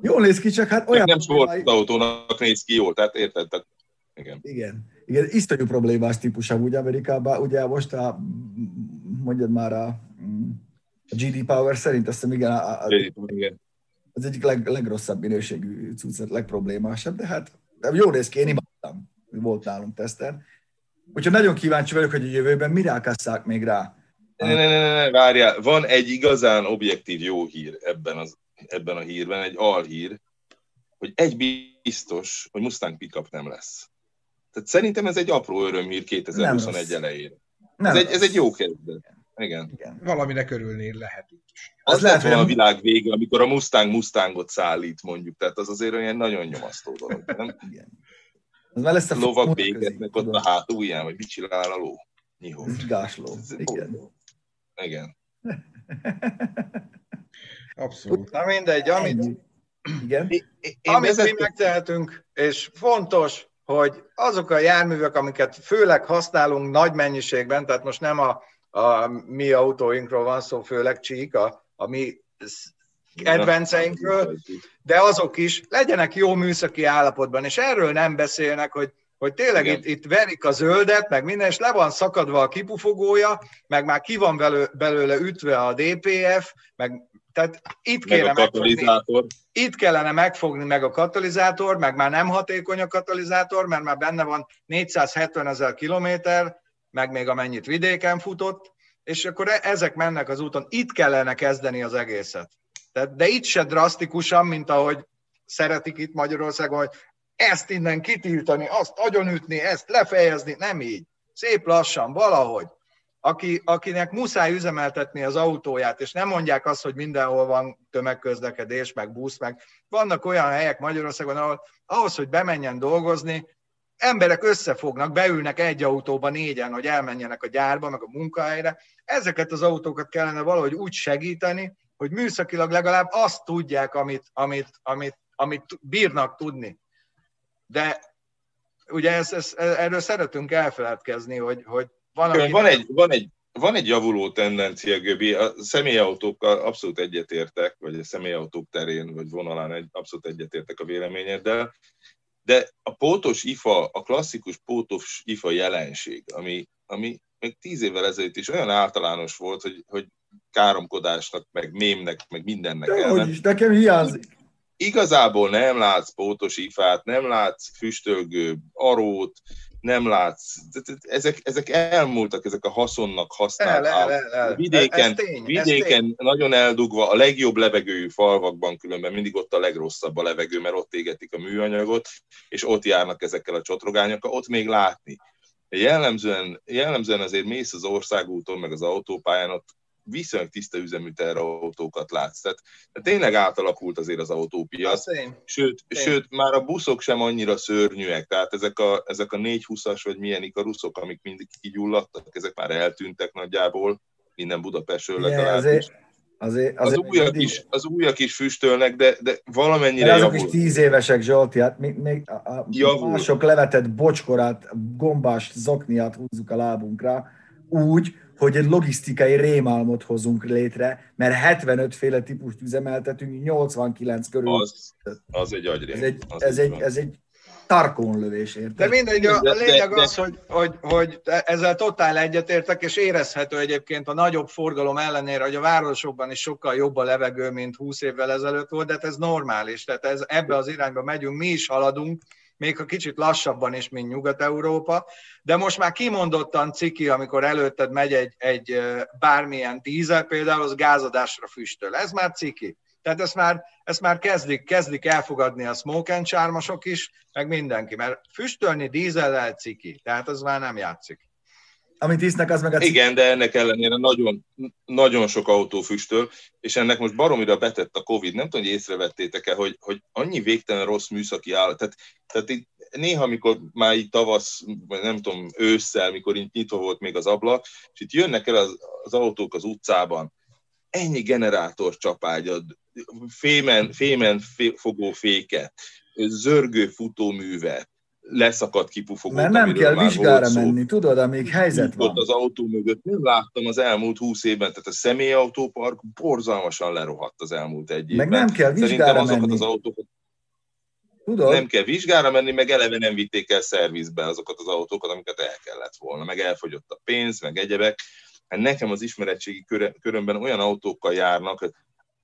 Jól néz ki, csak hát olyan... Nem sportautónak néz ki jól, tehát érted? Tehát, igen. Igen. Igen, iszonyú problémás típus úgy Amerikában. Ugye most a, mondjad már a, a GD Power szerint, azt hiszem igen, a, a, igen. az egyik leg, legrosszabb minőségű cuccet, legproblémásabb, de hát jó néz ki, én imádtam. Volt nálunk teszten. Úgyhogy nagyon kíváncsi vagyok, hogy a jövőben mire akasszák még rá. Ne, ne, ne, ne, várjál, van egy igazán objektív jó hír ebben, az, ebben a hírben, egy alhír, hogy egy biztos, hogy Mustang pickup nem lesz. Tehát szerintem ez egy apró örömhír 2021 elejére. Ez egy, ez egy jó kezdet. Igen. Igen. Valaminek örülni lehet is. Az, az lehet, hogy a világ vége, amikor a Mustang Mustangot szállít, mondjuk. Tehát az azért olyan nagyon nyomasztó dolog. Nem? Igen. Az már lesz a lovak bégetnek ott a hátulján, vagy mit csinál a ló? Nyihó. Gásló. Igen. Igen. Abszolút. Na mindegy, amit, Igen. Én amit mi megtehetünk, és fontos, hogy azok a járművek, amiket főleg használunk nagy mennyiségben, tehát most nem a, a mi autóinkról van szó, főleg csík, a, a mi kedvenceinkről, de azok is legyenek jó műszaki állapotban, és erről nem beszélnek, hogy, hogy tényleg itt, itt verik a zöldet, meg minden, és le van szakadva a kipufogója, meg már ki van belőle, belőle ütve a DPF, meg tehát itt meg kéne megfogni, itt kellene megfogni meg a katalizátor, meg már nem hatékony a katalizátor, mert már benne van 470 ezer kilométer, meg még amennyit vidéken futott, és akkor e- ezek mennek az úton. Itt kellene kezdeni az egészet. Tehát, de itt se drasztikusan, mint ahogy szeretik itt Magyarországon, hogy ezt innen kitiltani, azt agyonütni, ezt lefejezni, nem így. Szép lassan, valahogy. Aki, akinek muszáj üzemeltetni az autóját, és nem mondják azt, hogy mindenhol van tömegközlekedés, meg busz, meg vannak olyan helyek Magyarországon, ahol ahhoz, hogy bemenjen dolgozni, emberek összefognak, beülnek egy autóba négyen, hogy elmenjenek a gyárba, meg a munkahelyre. Ezeket az autókat kellene valahogy úgy segíteni, hogy műszakilag legalább azt tudják, amit, amit, amit, amit bírnak tudni. De ugye ez, ez, erről szeretünk elfeledkezni, hogy, hogy van, aki... van, egy, van, egy, van egy javuló tendencia, Göbi, a személyautókkal abszolút egyetértek, vagy a személyautók terén, vagy vonalán egy, abszolút egyetértek a véleményeddel, de a pótos IFA, a klasszikus pótos IFA jelenség, ami, ami még tíz évvel ezelőtt is olyan általános volt, hogy, hogy káromkodásnak, meg mémnek, meg mindennek De hogy is, nekem hiányzik. Igazából nem látsz pótos ifát, nem látsz füstölgő arót, nem látsz. Ezek, ezek elmúltak, ezek a haszonnak használt el, el, el, Vidéken, tény, vidéken nagyon eldugva, a legjobb levegőjű falvakban különben mindig ott a legrosszabb a levegő, mert ott égetik a műanyagot, és ott járnak ezekkel a csotrogányokkal, ott még látni. Jellemzően, jellemzően azért mész az országúton, meg az autópályán, ott viszonylag tiszta üzemű autókat látsz. Tehát, tehát tényleg átalakult azért az autópiac. Sőt, sőt, már a buszok sem annyira szörnyűek, tehát ezek a, ezek a 420-as vagy milyen ikaruszok, amik mindig kigyulladtak, ezek már eltűntek nagyjából, minden Budapestről legalábbis. Azért, azért, azért az, újak mindig... is, az újak is füstölnek, de, de valamennyire de azok javul. is tíz évesek, Zsolti, hát még, még a, a mások levetett bocskorát, gombás zokniát húzzuk a lábunkra, úgy, hogy egy logisztikai rémálmot hozunk létre, mert 75 féle típust üzemeltetünk, 89 körül. Az, az egy agyrém. Ez egy, ez egy, ez egy tarkónlövés, érted? De mindegy, a, a lényeg az, hogy, hogy, hogy ezzel totál egyetértek, és érezhető egyébként a nagyobb forgalom ellenére, hogy a városokban is sokkal jobb a levegő, mint 20 évvel ezelőtt volt, de hát ez normális, tehát ez, ebbe az irányba megyünk, mi is haladunk, még ha kicsit lassabban is, mint Nyugat-Európa, de most már kimondottan ciki, amikor előtted megy egy, egy bármilyen dízel, például az gázadásra füstöl. Ez már ciki. Tehát ezt már, ezt már kezdik, kezdik elfogadni a smoke and charmosok is, meg mindenki, mert füstölni dízellel ciki, tehát az már nem játszik. Amit isznek, az meg a. Igen, de ennek ellenére nagyon, nagyon sok autó füstöl, és ennek most baromira betett a Covid. Nem tudom, hogy észrevettétek-e, hogy, hogy annyi végtelen rossz műszaki áll. Tehát, tehát itt néha, amikor már itt tavasz, vagy nem tudom, ősszel, mikor itt nyitva volt még az ablak, és itt jönnek el az, az autók az utcában, ennyi generátor csapágyad, fémen, fémen fogó féket, zörgő futóművet, leszakadt kipufogót. Mert nem kell vizsgára szó. menni, tudod, amíg helyzet van. az autó mögött nem láttam az elmúlt húsz évben, tehát a személyautópark borzalmasan lerohadt az elmúlt egy évben. Meg nem kell vizsgára menni. Az autókat Tudod? Nem kell vizsgára menni, meg eleve nem vitték el szervizbe azokat az autókat, amiket el kellett volna, meg elfogyott a pénz, meg egyebek. Hát nekem az ismeretségi körömben olyan autókkal járnak, hogy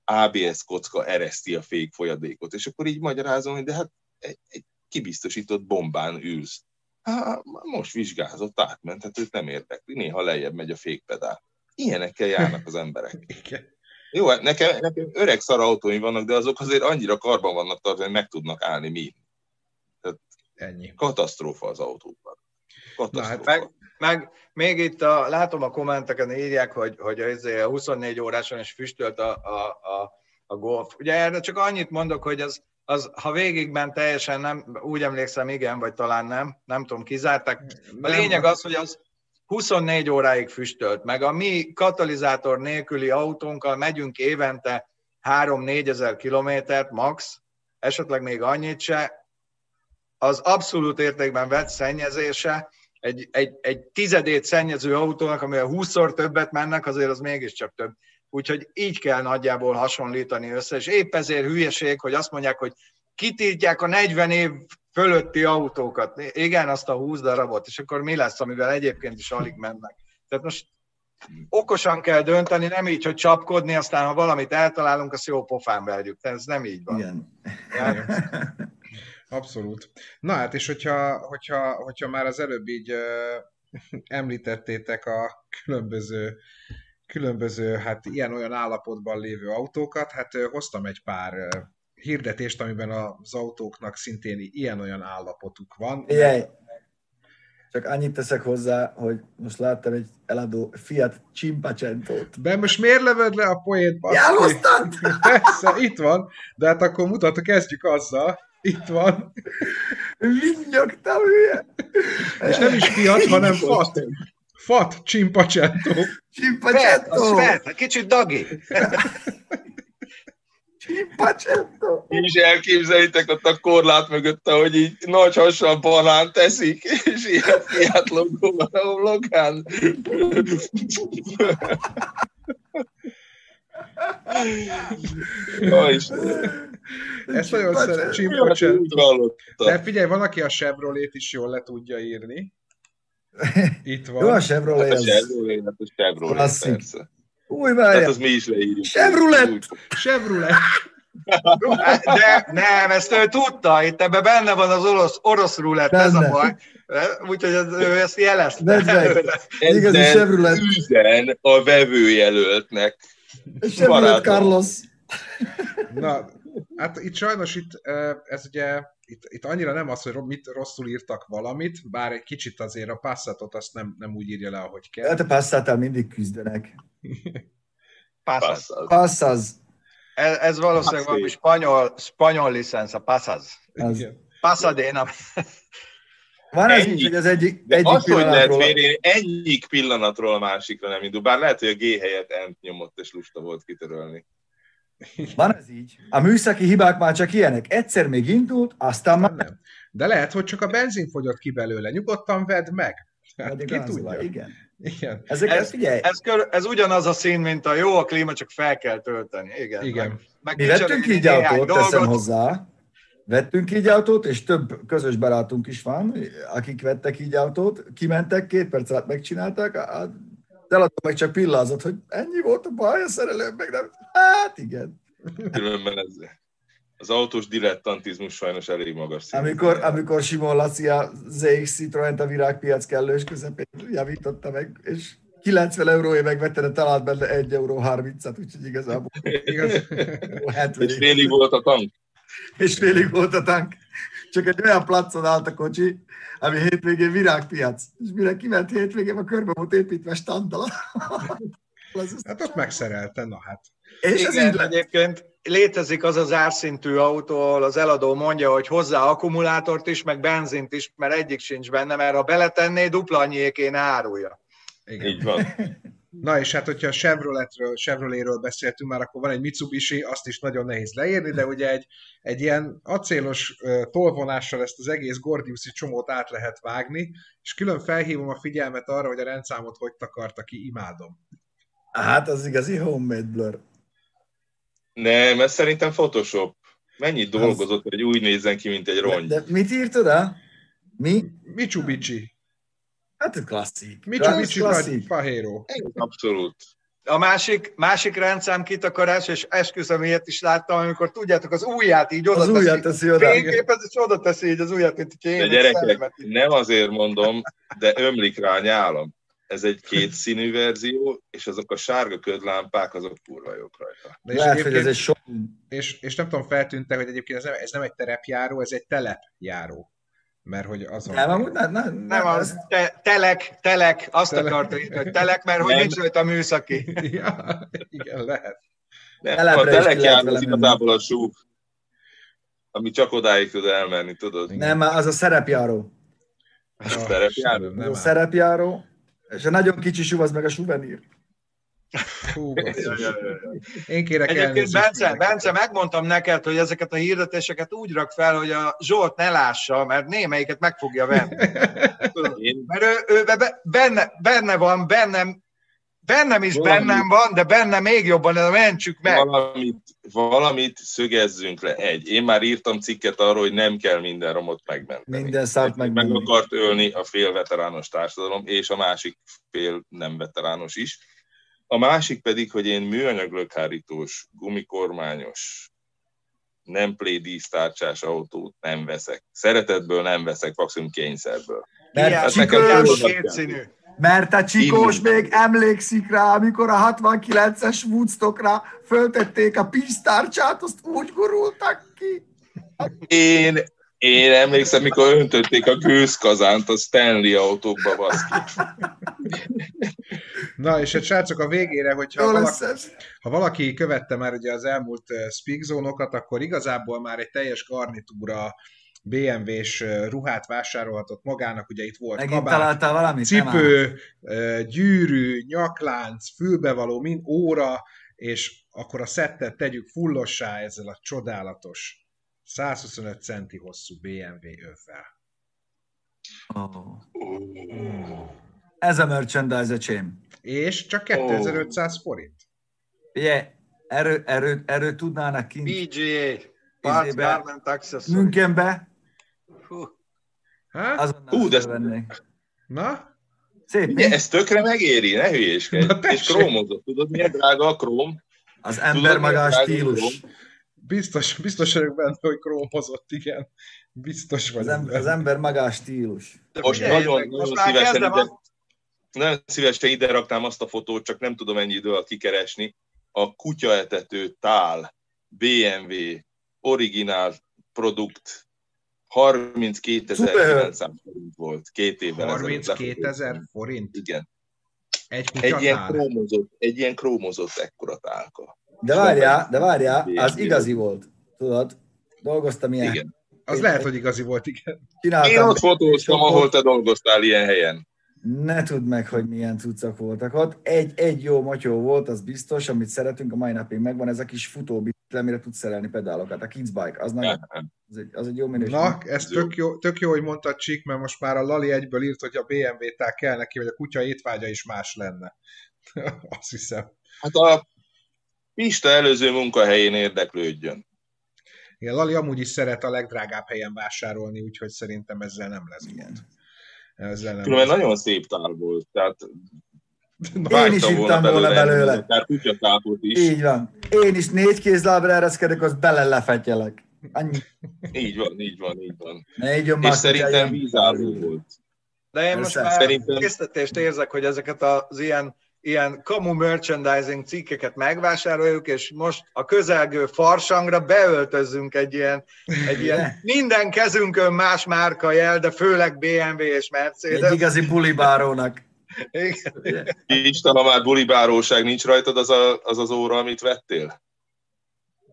ABS kocka ereszti a fék folyadékot, és akkor így magyarázom, hogy de hát egy, egy kibiztosított bombán ülsz. Há, most vizsgázott, átment, hát őt nem érdekli, néha lejjebb megy a fékpedál. Ilyenekkel járnak az emberek. Jó, hát nekem, nekem öreg szar autóim vannak, de azok azért annyira karban vannak tartva, hogy meg tudnak állni mi. Tehát Ennyi. Katasztrófa az autóban. Katasztrófa. Na, hát meg, meg még itt a, látom a kommenteken írják, hogy, hogy a 24 óráson is füstölt a, a, a, a golf. Ugye erre csak annyit mondok, hogy az, az, ha végigment teljesen nem, úgy emlékszem, igen, vagy talán nem, nem tudom, kizárták. A lényeg az, hogy az 24 óráig füstölt, meg a mi katalizátor nélküli autónkkal megyünk évente 3-4 ezer kilométert max, esetleg még annyit se, az abszolút értékben vett szennyezése, egy, egy, egy tizedét szennyező autónak, amivel 20-szor többet mennek, azért az mégiscsak több. Úgyhogy így kell nagyjából hasonlítani össze, és épp ezért hülyeség, hogy azt mondják, hogy kitiltják a 40 év fölötti autókat. Igen, azt a 20 darabot, és akkor mi lesz, amivel egyébként is alig mennek. Tehát most okosan kell dönteni, nem így, hogy csapkodni, aztán ha valamit eltalálunk, azt jó pofán verjük. Tehát ez nem így van. Igen. Abszolút. Na hát, és hogyha, hogyha, hogyha már az előbb így uh, említettétek a különböző különböző, hát ilyen-olyan állapotban lévő autókat, hát hoztam egy pár hirdetést, amiben az autóknak szintén ilyen-olyan állapotuk van. Jaj. Csak annyit teszek hozzá, hogy most láttam egy eladó Fiat Cimpacentót. De most miért lövöd le a poét? Jáloztad? Persze, itt van, de hát akkor mutatok, kezdjük azzal. Itt van. Vinnyogtam, hülye. És nem is Fiat, hanem Fat. Fat Cimpacento. Cimpacento. Kicsit dagi. Pacsetto. És elképzelitek ott a korlát mögött, hogy így nagy hassal banán teszik, és ilyen fiát logó van a homlokán. Ezt nagyon szeretem. De figyelj, van, aki a Chevrolet is jól le tudja írni. Itt van. Jó, a Chevrolet az... A Chevrolet, hát a Chevrolet, persze. Új, várjál. Tehát az mi is leírjuk. Chevrolet! Chevrolet! De nem, ezt ő tudta, itt ebben benne van az orosz, orosz rulett, ez a baj. Úgyhogy ő ezt jelezte. Igazi Chevrolet. Üzen a vevőjelöltnek. Chevrolet Carlos. Na, hát itt sajnos itt, ez ugye, itt, itt annyira nem az, hogy mit rosszul írtak valamit, bár egy kicsit azért a Passatot azt nem, nem úgy írja le, ahogy kell. Hát a Passattal mindig küzdenek. Passas. Passas. Ez, ez valószínűleg valami spanyol, spanyol licensz, a Passas. Az. Pasadena. Van ez Ennyi. így, hogy az egyik, De egyik az, hogy lehet mérni, egyik pillanatról a másikra nem indul. Bár lehet, hogy a G helyett ent nyomott, és lusta volt kitörölni. Van ez így. A műszaki hibák már csak ilyenek. Egyszer még indult, aztán már Nem. De lehet, hogy csak a benzin fogyott ki belőle. Nyugodtan vedd meg. Hát, ki tudja. Igen. Igen. Ezeket Ez- figyelj, Ez, kör, ez ugyanaz a szín, mint a jó a klíma, csak fel kell tölteni. Igen. Igen. Meg, meg mi vettünk így autót, teszem hozzá. Vettünk így autót, és több közös barátunk is van, akik vettek így autót, kimentek, két perc alatt megcsinálták, a- a eladó meg csak pillázott, hogy ennyi volt a baj, a szerelő meg nem. Hát igen. Különben ez, az autós dilettantizmus sajnos elég magas szinten. Amikor, amikor Simon Laci a ZX Citroen a virágpiac kellős közepén javította meg, és 90 euróért megvette, de talált benne 1 euró 30-at, úgyhogy igazából Igaz? 70 És félig volt a tank. és félig volt a tank. Csak egy olyan placon állt a kocsi, ami hétvégén virágpiac. És mire kiment hétvégén, a körbe volt építve standal. Hát ott megszerelte, na hát. és ez Igen, így lett. egyébként létezik az az árszintű autó, ahol az eladó mondja, hogy hozzá akkumulátort is, meg benzint is, mert egyik sincs benne, mert ha beletenné, dupla annyié kéne árulja. Igen. Így van. Na és hát, hogyha a Chevroletről, Chevroletről beszéltünk már, akkor van egy Mitsubishi, azt is nagyon nehéz leírni, de ugye egy, egy ilyen acélos tolvonással ezt az egész Gordiuszi csomót át lehet vágni, és külön felhívom a figyelmet arra, hogy a rendszámot hogy takarta ki, imádom. Hát az igazi homemade blur. Nem, ez szerintem Photoshop. Mennyit dolgozott, hogy úgy nézzen ki, mint egy De, rongy. de mit írtad el? Mi? Mitsubishi. Hát ez klasszik. Mitsubishi vagy klasszik. Pajero. Abszolút. A másik, másik rendszám kitakarás, és esküszöm, ilyet is láttam, amikor tudjátok, az ujját így oda Az ujjat teszi oda. Fényképez, és oda teszi így az ujjat, mint hogy én De gyerekek, nem azért mondom, de ömlik rá a nyálam. Ez egy kétszínű verzió, és azok a sárga ködlámpák, azok kurva jók rajta. De és, Lehet, hogy ez egy sok. és, és nem tudom, feltűnte, hogy egyébként ez nem, ez nem egy terepjáró, ez egy telepjáró. Mert hogy azon... Nem, amúgy nem, nem, nem, Nem, az te, telek, telek, azt Telek. akarta írni, hogy telek, mert hogy nincs rajta műszaki. ja, igen, lehet. Nem, a telekjár vele az igazából a súv, ami csak odáig tud elmenni, tudod? nem, az a szerepjáró. A terepjáró? Az Nem a szerepjáró, és a nagyon kicsi suv az meg a suvenír. Basszus. Én kérek Egyébként Bence. Bence, megmondtam neked, hogy ezeket a hirdetéseket úgy rak fel, hogy a Zsolt ne lássa, mert némelyiket meg fogja venni. Én Mert ő, ő be- benne, benne van, bennem, bennem is Valami- bennem van, de benne még jobban, de mentsük meg. valamit, valamit szögezzünk le. Egy, én már írtam cikket arról, hogy nem kell minden romot megmenteni. Minden szart meg megmenni. akart ölni a fél veterános társadalom, és a másik fél nem veterános is. A másik pedig, hogy én műanyag lökhárítós, gumikormányos, nem play dísztárcsás autót nem veszek. Szeretetből nem veszek, maximum kényszerből. Mert a csikós, kétszínű. mert a csikós még emlékszik rá, amikor a 69-es Woodstockra föltették a pisztárcsát, azt úgy gurultak ki. Én, én emlékszem, mikor öntötték a gőzkazánt a Stanley autókba, baszki. Na, és egy srácok a végére, hogyha Jó valaki, lesz ha valaki követte már ugye az elmúlt uh, speak zónokat, akkor igazából már egy teljes garnitúra BMW-s uh, ruhát vásárolhatott magának, ugye itt volt Megint kabát, találtál valamit? Cipő, uh, gyűrű, nyaklánc, fülbevaló, mind óra, és akkor a szettet tegyük fullossá ezzel a csodálatos 125 centi hosszú BMW övvel. Ó. Ez a merchandise, öcsém. És csak 2500 forint. Ugye, erről, erről, erről tudnának kint PGA, Parts Garment Accessory. Münchenbe, azonnal Hú, de- vennék. Na? Szép, Ugye, ez tökre megéri, ne hülyéskedj. És krómozott, tudod, milyen drága a króm? Az Tudod, ember magás milyen drága a stílus. króm? Biztos, biztos vagyok benne, hogy krómozott, igen. Biztos Az, vagyok em, benne. az ember magás stílus. de Most figyelj, nagyon, meg, nagyon szívesen ide, nagyon szívesen ide raknám azt a fotót, csak nem tudom ennyi idő alatt kikeresni. A kutyaetető tál BMW originál produkt 32.900 forint volt két évvel ezelőtt. 32 ezer forint. Igen. Egy Egy ilyen krómozott, egy ilyen krómozott ekkora tálka. De várjál, de várjál, az igazi volt. Tudod, dolgoztam ilyen. Igen. Az lehet, hogy igazi volt, igen. Csináltam Én ott fotóztam, ahol te dolgoztál ilyen helyen. Ne tudd meg, hogy milyen cuccok voltak ott. Egy, egy jó matyó volt, az biztos, amit szeretünk, a mai napig megvan, ez a kis futóbicikli, amire tudsz szerelni pedálokat, a Kids Bike, az, nagyon, az, egy, az egy jó minőség. Na, ez tök jó, tök jó, hogy mondtad Csík, mert most már a Lali egyből írt, hogy a BMW-tál kell neki, hogy a kutya étvágya is más lenne. Azt hiszem. Hát a Pista előző munkahelyén érdeklődjön. Igen, Lali amúgy is szeret a legdrágább helyen vásárolni, úgyhogy szerintem ezzel nem lesz gond. Ezzel nem Különben lesz. nagyon szép tál volt, tehát Én is ittam volna belőle. Kutyakápot is. Így van. Én is négy kézlábra ereszkedek, az bele lefetyelek. Annyi. Így van, így van, így van. Ne így És szerintem vízálló volt. De én most Persze. már Szerintem- érzek, hogy ezeket az ilyen, ilyen kamu merchandising cikkeket megvásároljuk, és most a közelgő farsangra beöltözzünk egy ilyen, egy ilyen minden kezünkön más márka jel, de főleg BMW és Egy Mercedes. igazi bulibárónak. Igen. Isten, ha már bulibáróság nincs rajtad, az, a, az az óra, amit vettél?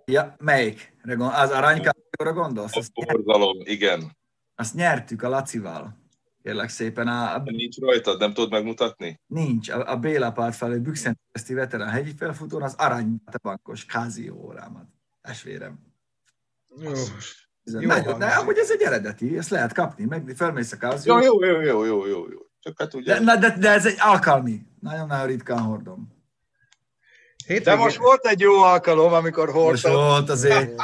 Ja, melyik? Az aranykációra gondolsz? A borzalom, igen. azt nyertük a Lacival. Kérlek szépen, a, a, Nincs rajtad, nem tudod megmutatni? nincs. A, a Béla párt felé Bükszent Eszti veterán hegyi felfutón az arany bankos kázió órámat. Testvérem. Jó. Ez Jó nagyon, de amúgy ez egy eredeti, ezt lehet kapni, meg felmész a kázió. Jó, jó, jó, jó, jó, jó. Csak hát ugye... De, de, de, ez egy alkalmi. Nagyon-nagyon ritkán hordom. De Hétvégén... most volt egy jó alkalom, amikor Most hordtam. volt azért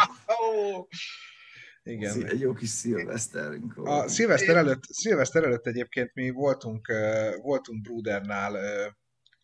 Igen. egy jó kis szilveszterünk A szilveszter előtt, szilveszter előtt egyébként mi voltunk, voltunk Brudernál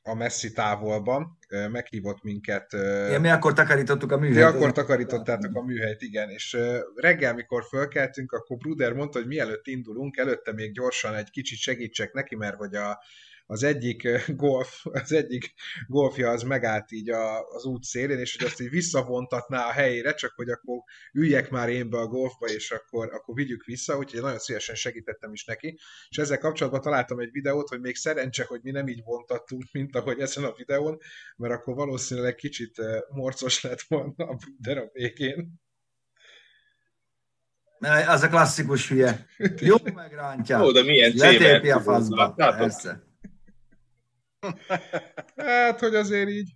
a messzi távolban, meghívott minket. Ja, mi akkor takarítottuk a mi műhelyt. akkor takarítottátok a műhelyt, igen, és reggel, mikor fölkeltünk, akkor Bruder mondta, hogy mielőtt indulunk, előtte még gyorsan egy kicsit segítsek neki, mert hogy a, az egyik ö, golf, az egyik golfja az megállt így a, az út szélén, és hogy azt így visszavontatná a helyére, csak hogy akkor üljek már én be a golfba, és akkor, akkor vigyük vissza, úgyhogy nagyon szívesen segítettem is neki. És ezzel kapcsolatban találtam egy videót, hogy még szerencse, hogy mi nem így vontattunk, mint ahogy ezen a videón, mert akkor valószínűleg kicsit ö, morcos lett volna a Bruder a végén. Az a klasszikus hülye. Jó megrántja. Ó, de milyen Letépi a faszba. Persze. Hát, hogy azért így.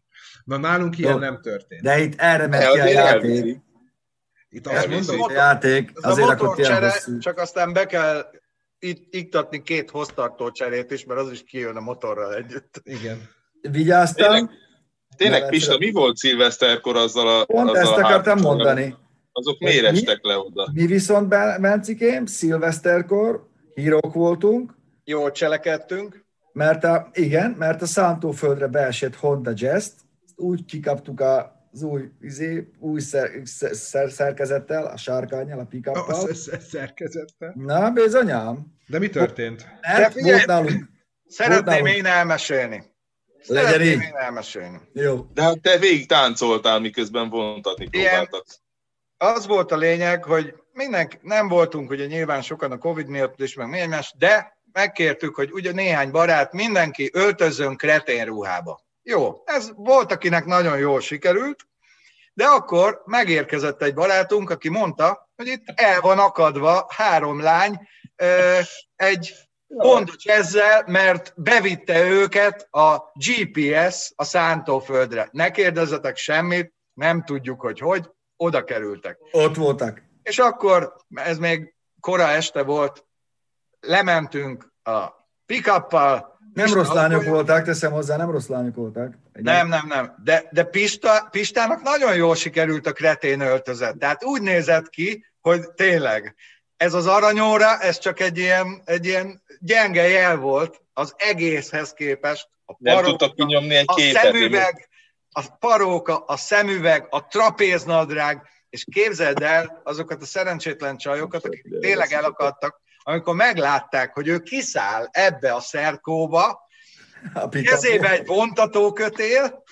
Na, nálunk ilyen Jó. nem történt. De itt erre megy De ki a játék. Itt azt elviszi. mondom, A játék Ez azért a motorcsere, csak aztán be kell itt iktatni két hoztartó cserét is, mert az is kijön a motorral együtt. igen. Vigyáztam, Tényleg? Tényleg, De Pista, mi volt szilveszterkor azzal a pont azzal ezt a akartam három- mondani. Azok miért mi? estek le oda? Mi viszont, Ben- Bencikém, szilveszterkor hírók voltunk, Jól cselekedtünk. Mert a, igen, mert a Szántóföldre beesett Honda Jazz-t, ezt úgy kikaptuk az új, izé, új szer, szer, szerkezettel, a sárkányjal, a A pikappal. sz- sz- szerkezettel. Na, bizonyám. De mi történt? Mert figyelj! volt nálunk. Szeretném nálunk. én elmesélni. Legyen Szeretném így. én elmesélni. Jó. De hát te végig táncoltál, miközben vontatni próbáltak. Az volt a lényeg, hogy mindenki, nem voltunk ugye nyilván sokan a Covid miatt is, meg más, de megkértük, hogy ugye néhány barát, mindenki öltözön kretén ruhába. Jó, ez volt, akinek nagyon jól sikerült, de akkor megérkezett egy barátunk, aki mondta, hogy itt el van akadva három lány egy Honda ezzel, mert bevitte őket a GPS a szántóföldre. Ne kérdezzetek semmit, nem tudjuk, hogy hogy, oda kerültek. Ott voltak. És akkor, ez még kora este volt, lementünk a pick-uppal. Nem Pista rossz lányok voltak, teszem hozzá, nem rossz lányok voltak. Nem, nem, nem. De, de Pista, Pistának nagyon jól sikerült a kretén öltözet. Tehát úgy nézett ki, hogy tényleg ez az aranyóra, ez csak egy ilyen, egy ilyen gyenge jel volt az egészhez képest. A Nem paróka, tudtak kinyomni egy a képet. szemüveg, a paróka, a szemüveg, a trapéznadrág, és képzeld el azokat a szerencsétlen csajokat, akik tényleg elakadtak, amikor meglátták, hogy ő kiszáll ebbe a szerkóba, A kezébe egy vontatókötél,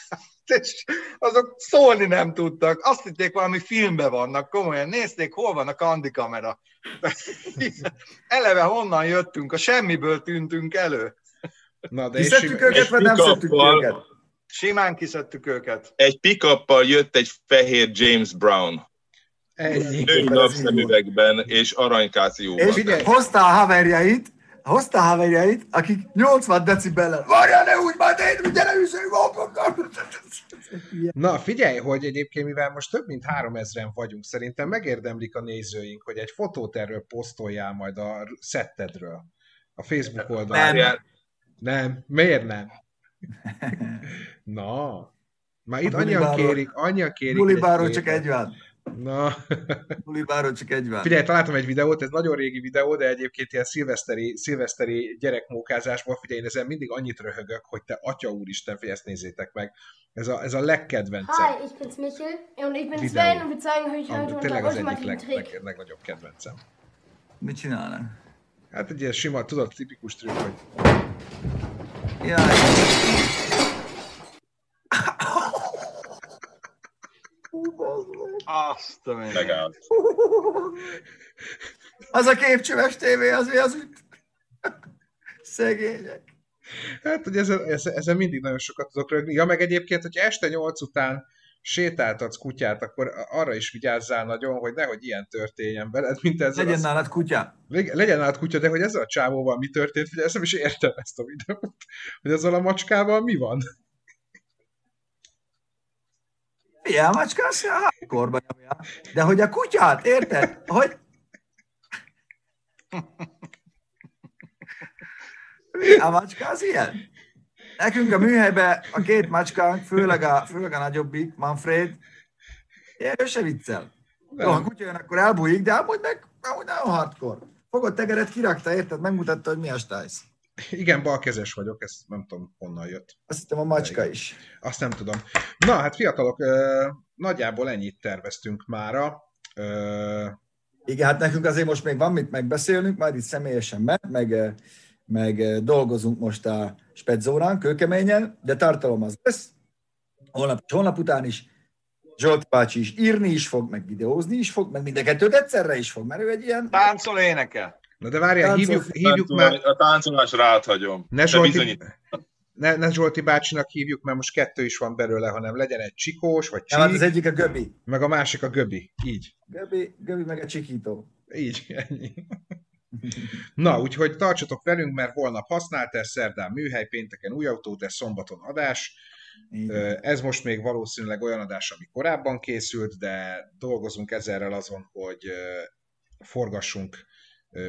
és azok szólni nem tudtak. Azt hitték, valami filmben vannak, komolyan nézték, hol van a kandi kamera. Eleve honnan jöttünk, a semmiből tűntünk elő. Na, de Kiszedtük őket, vagy nem szedtük őket? Simán kiszedtük őket. Egy pickuppal jött egy fehér James Brown. Ennyi. Női napszemüvegben és aranykációban. És Figyelj. hozta a haverjait, hozta a haverjait, akik 80 decibellel, várjál, ne úgy, majd én, gyere, üssünk, Na, figyelj, hogy egyébként, mivel most több mint 3000-en vagyunk, szerintem megérdemlik a nézőink, hogy egy fotót erről posztoljál majd a szettedről. A Facebook oldalon. Várjál, Nem, miért nem? Na, már itt annyian kérik, annyian kérik. Bulibáról csak egy van. Na, Bulibáról csak egy van. figyelj, találtam egy videót, ez nagyon régi videó, de egyébként ilyen szilveszteri, szilveszteri gyerekmókázásból, figyelj, én ezen mindig annyit röhögök, hogy te atya úristen, figyelj, ezt nézzétek meg. Ez a, ez a legkedvencem. Hi, ich bin's Michel und ich bin Video. Sven und wir zeigen euch heute Tényleg az egyik leg, leg, legnagyobb kedvencem. Mit csinálnak? Hát egy ilyen sima, tudod, tipikus trükk, hogy Jaj, Azt a megállt. az a képcsöves tévé, az mi az üt? Szegények. Hát, hogy ezen, ezen, ezen mindig nagyon sokat tudok rögni. Ja, meg egyébként, hogy este nyolc után sétáltatsz kutyát, akkor arra is vigyázzál nagyon, hogy nehogy ilyen történjen veled, mint ez Legyen nálad kutya. legyen nálad kutya, de hogy ezzel a csávóval mi történt, ugye ezt nem is értem ezt a videót, hogy ezzel a macskával mi van. Ilyen macska, az a korban nyomja. De hogy a kutyát, érted? Hogy... A macska az ilyen. Nekünk a műhelyben a két macskánk, főleg a, főleg a nagyobbik, Manfred, ő se viccel. Jó, ha kutya jön, akkor elbújik, de amúgy meg amúgy nagyon hardcore. Fogod tegeret, kirakta, érted? Megmutatta, hogy mi a stájsz. Igen, balkezes vagyok, ezt nem tudom honnan jött. Azt hittem a macska is. Azt nem tudom. Na, hát fiatalok, nagyjából ennyit terveztünk mára. Igen, hát nekünk azért most még van mit megbeszélnünk, majd itt személyesen meg, meg, meg dolgozunk most a spedzórán, kőkeményen, de tartalom az lesz. Holnap, és holnap után is Zsolt bácsi is írni is fog, meg videózni is fog, meg mind a kettőt egyszerre is fog, mert ő egy ilyen... Táncol, énekel. Na de várjál, hívjuk, hívjuk már, A táncolás ráthagyom. ne De Zsolti, bizonyít. ne, ne Zsolti bácsinak hívjuk, mert most kettő is van belőle, hanem legyen egy csikós, vagy hát az csík, egyik a Göbi. meg a másik a göbi. Így. Göbi, Göbi meg a Csikító. Így, ennyi. Na, úgyhogy tartsatok velünk, mert holnap használtál, szerdán műhely, pénteken új autó, de szombaton adás. Ö, Ez most még valószínűleg olyan adás, ami korábban készült, de dolgozunk ezerrel azon, hogy forgassunk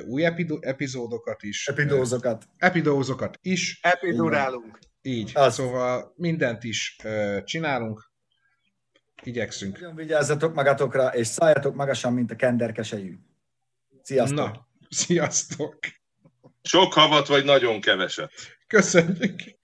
új epido- epizódokat is. Epidózokat. Epidózokat is. Epidurálunk. Így. Az. Szóval mindent is ö, csinálunk. Igyekszünk. Nagyon vigyázzatok magatokra, és szálljatok magasan, mint a kenderkesejű. Sziasztok! Na, sziasztok! Sok havat vagy nagyon keveset. Köszönjük!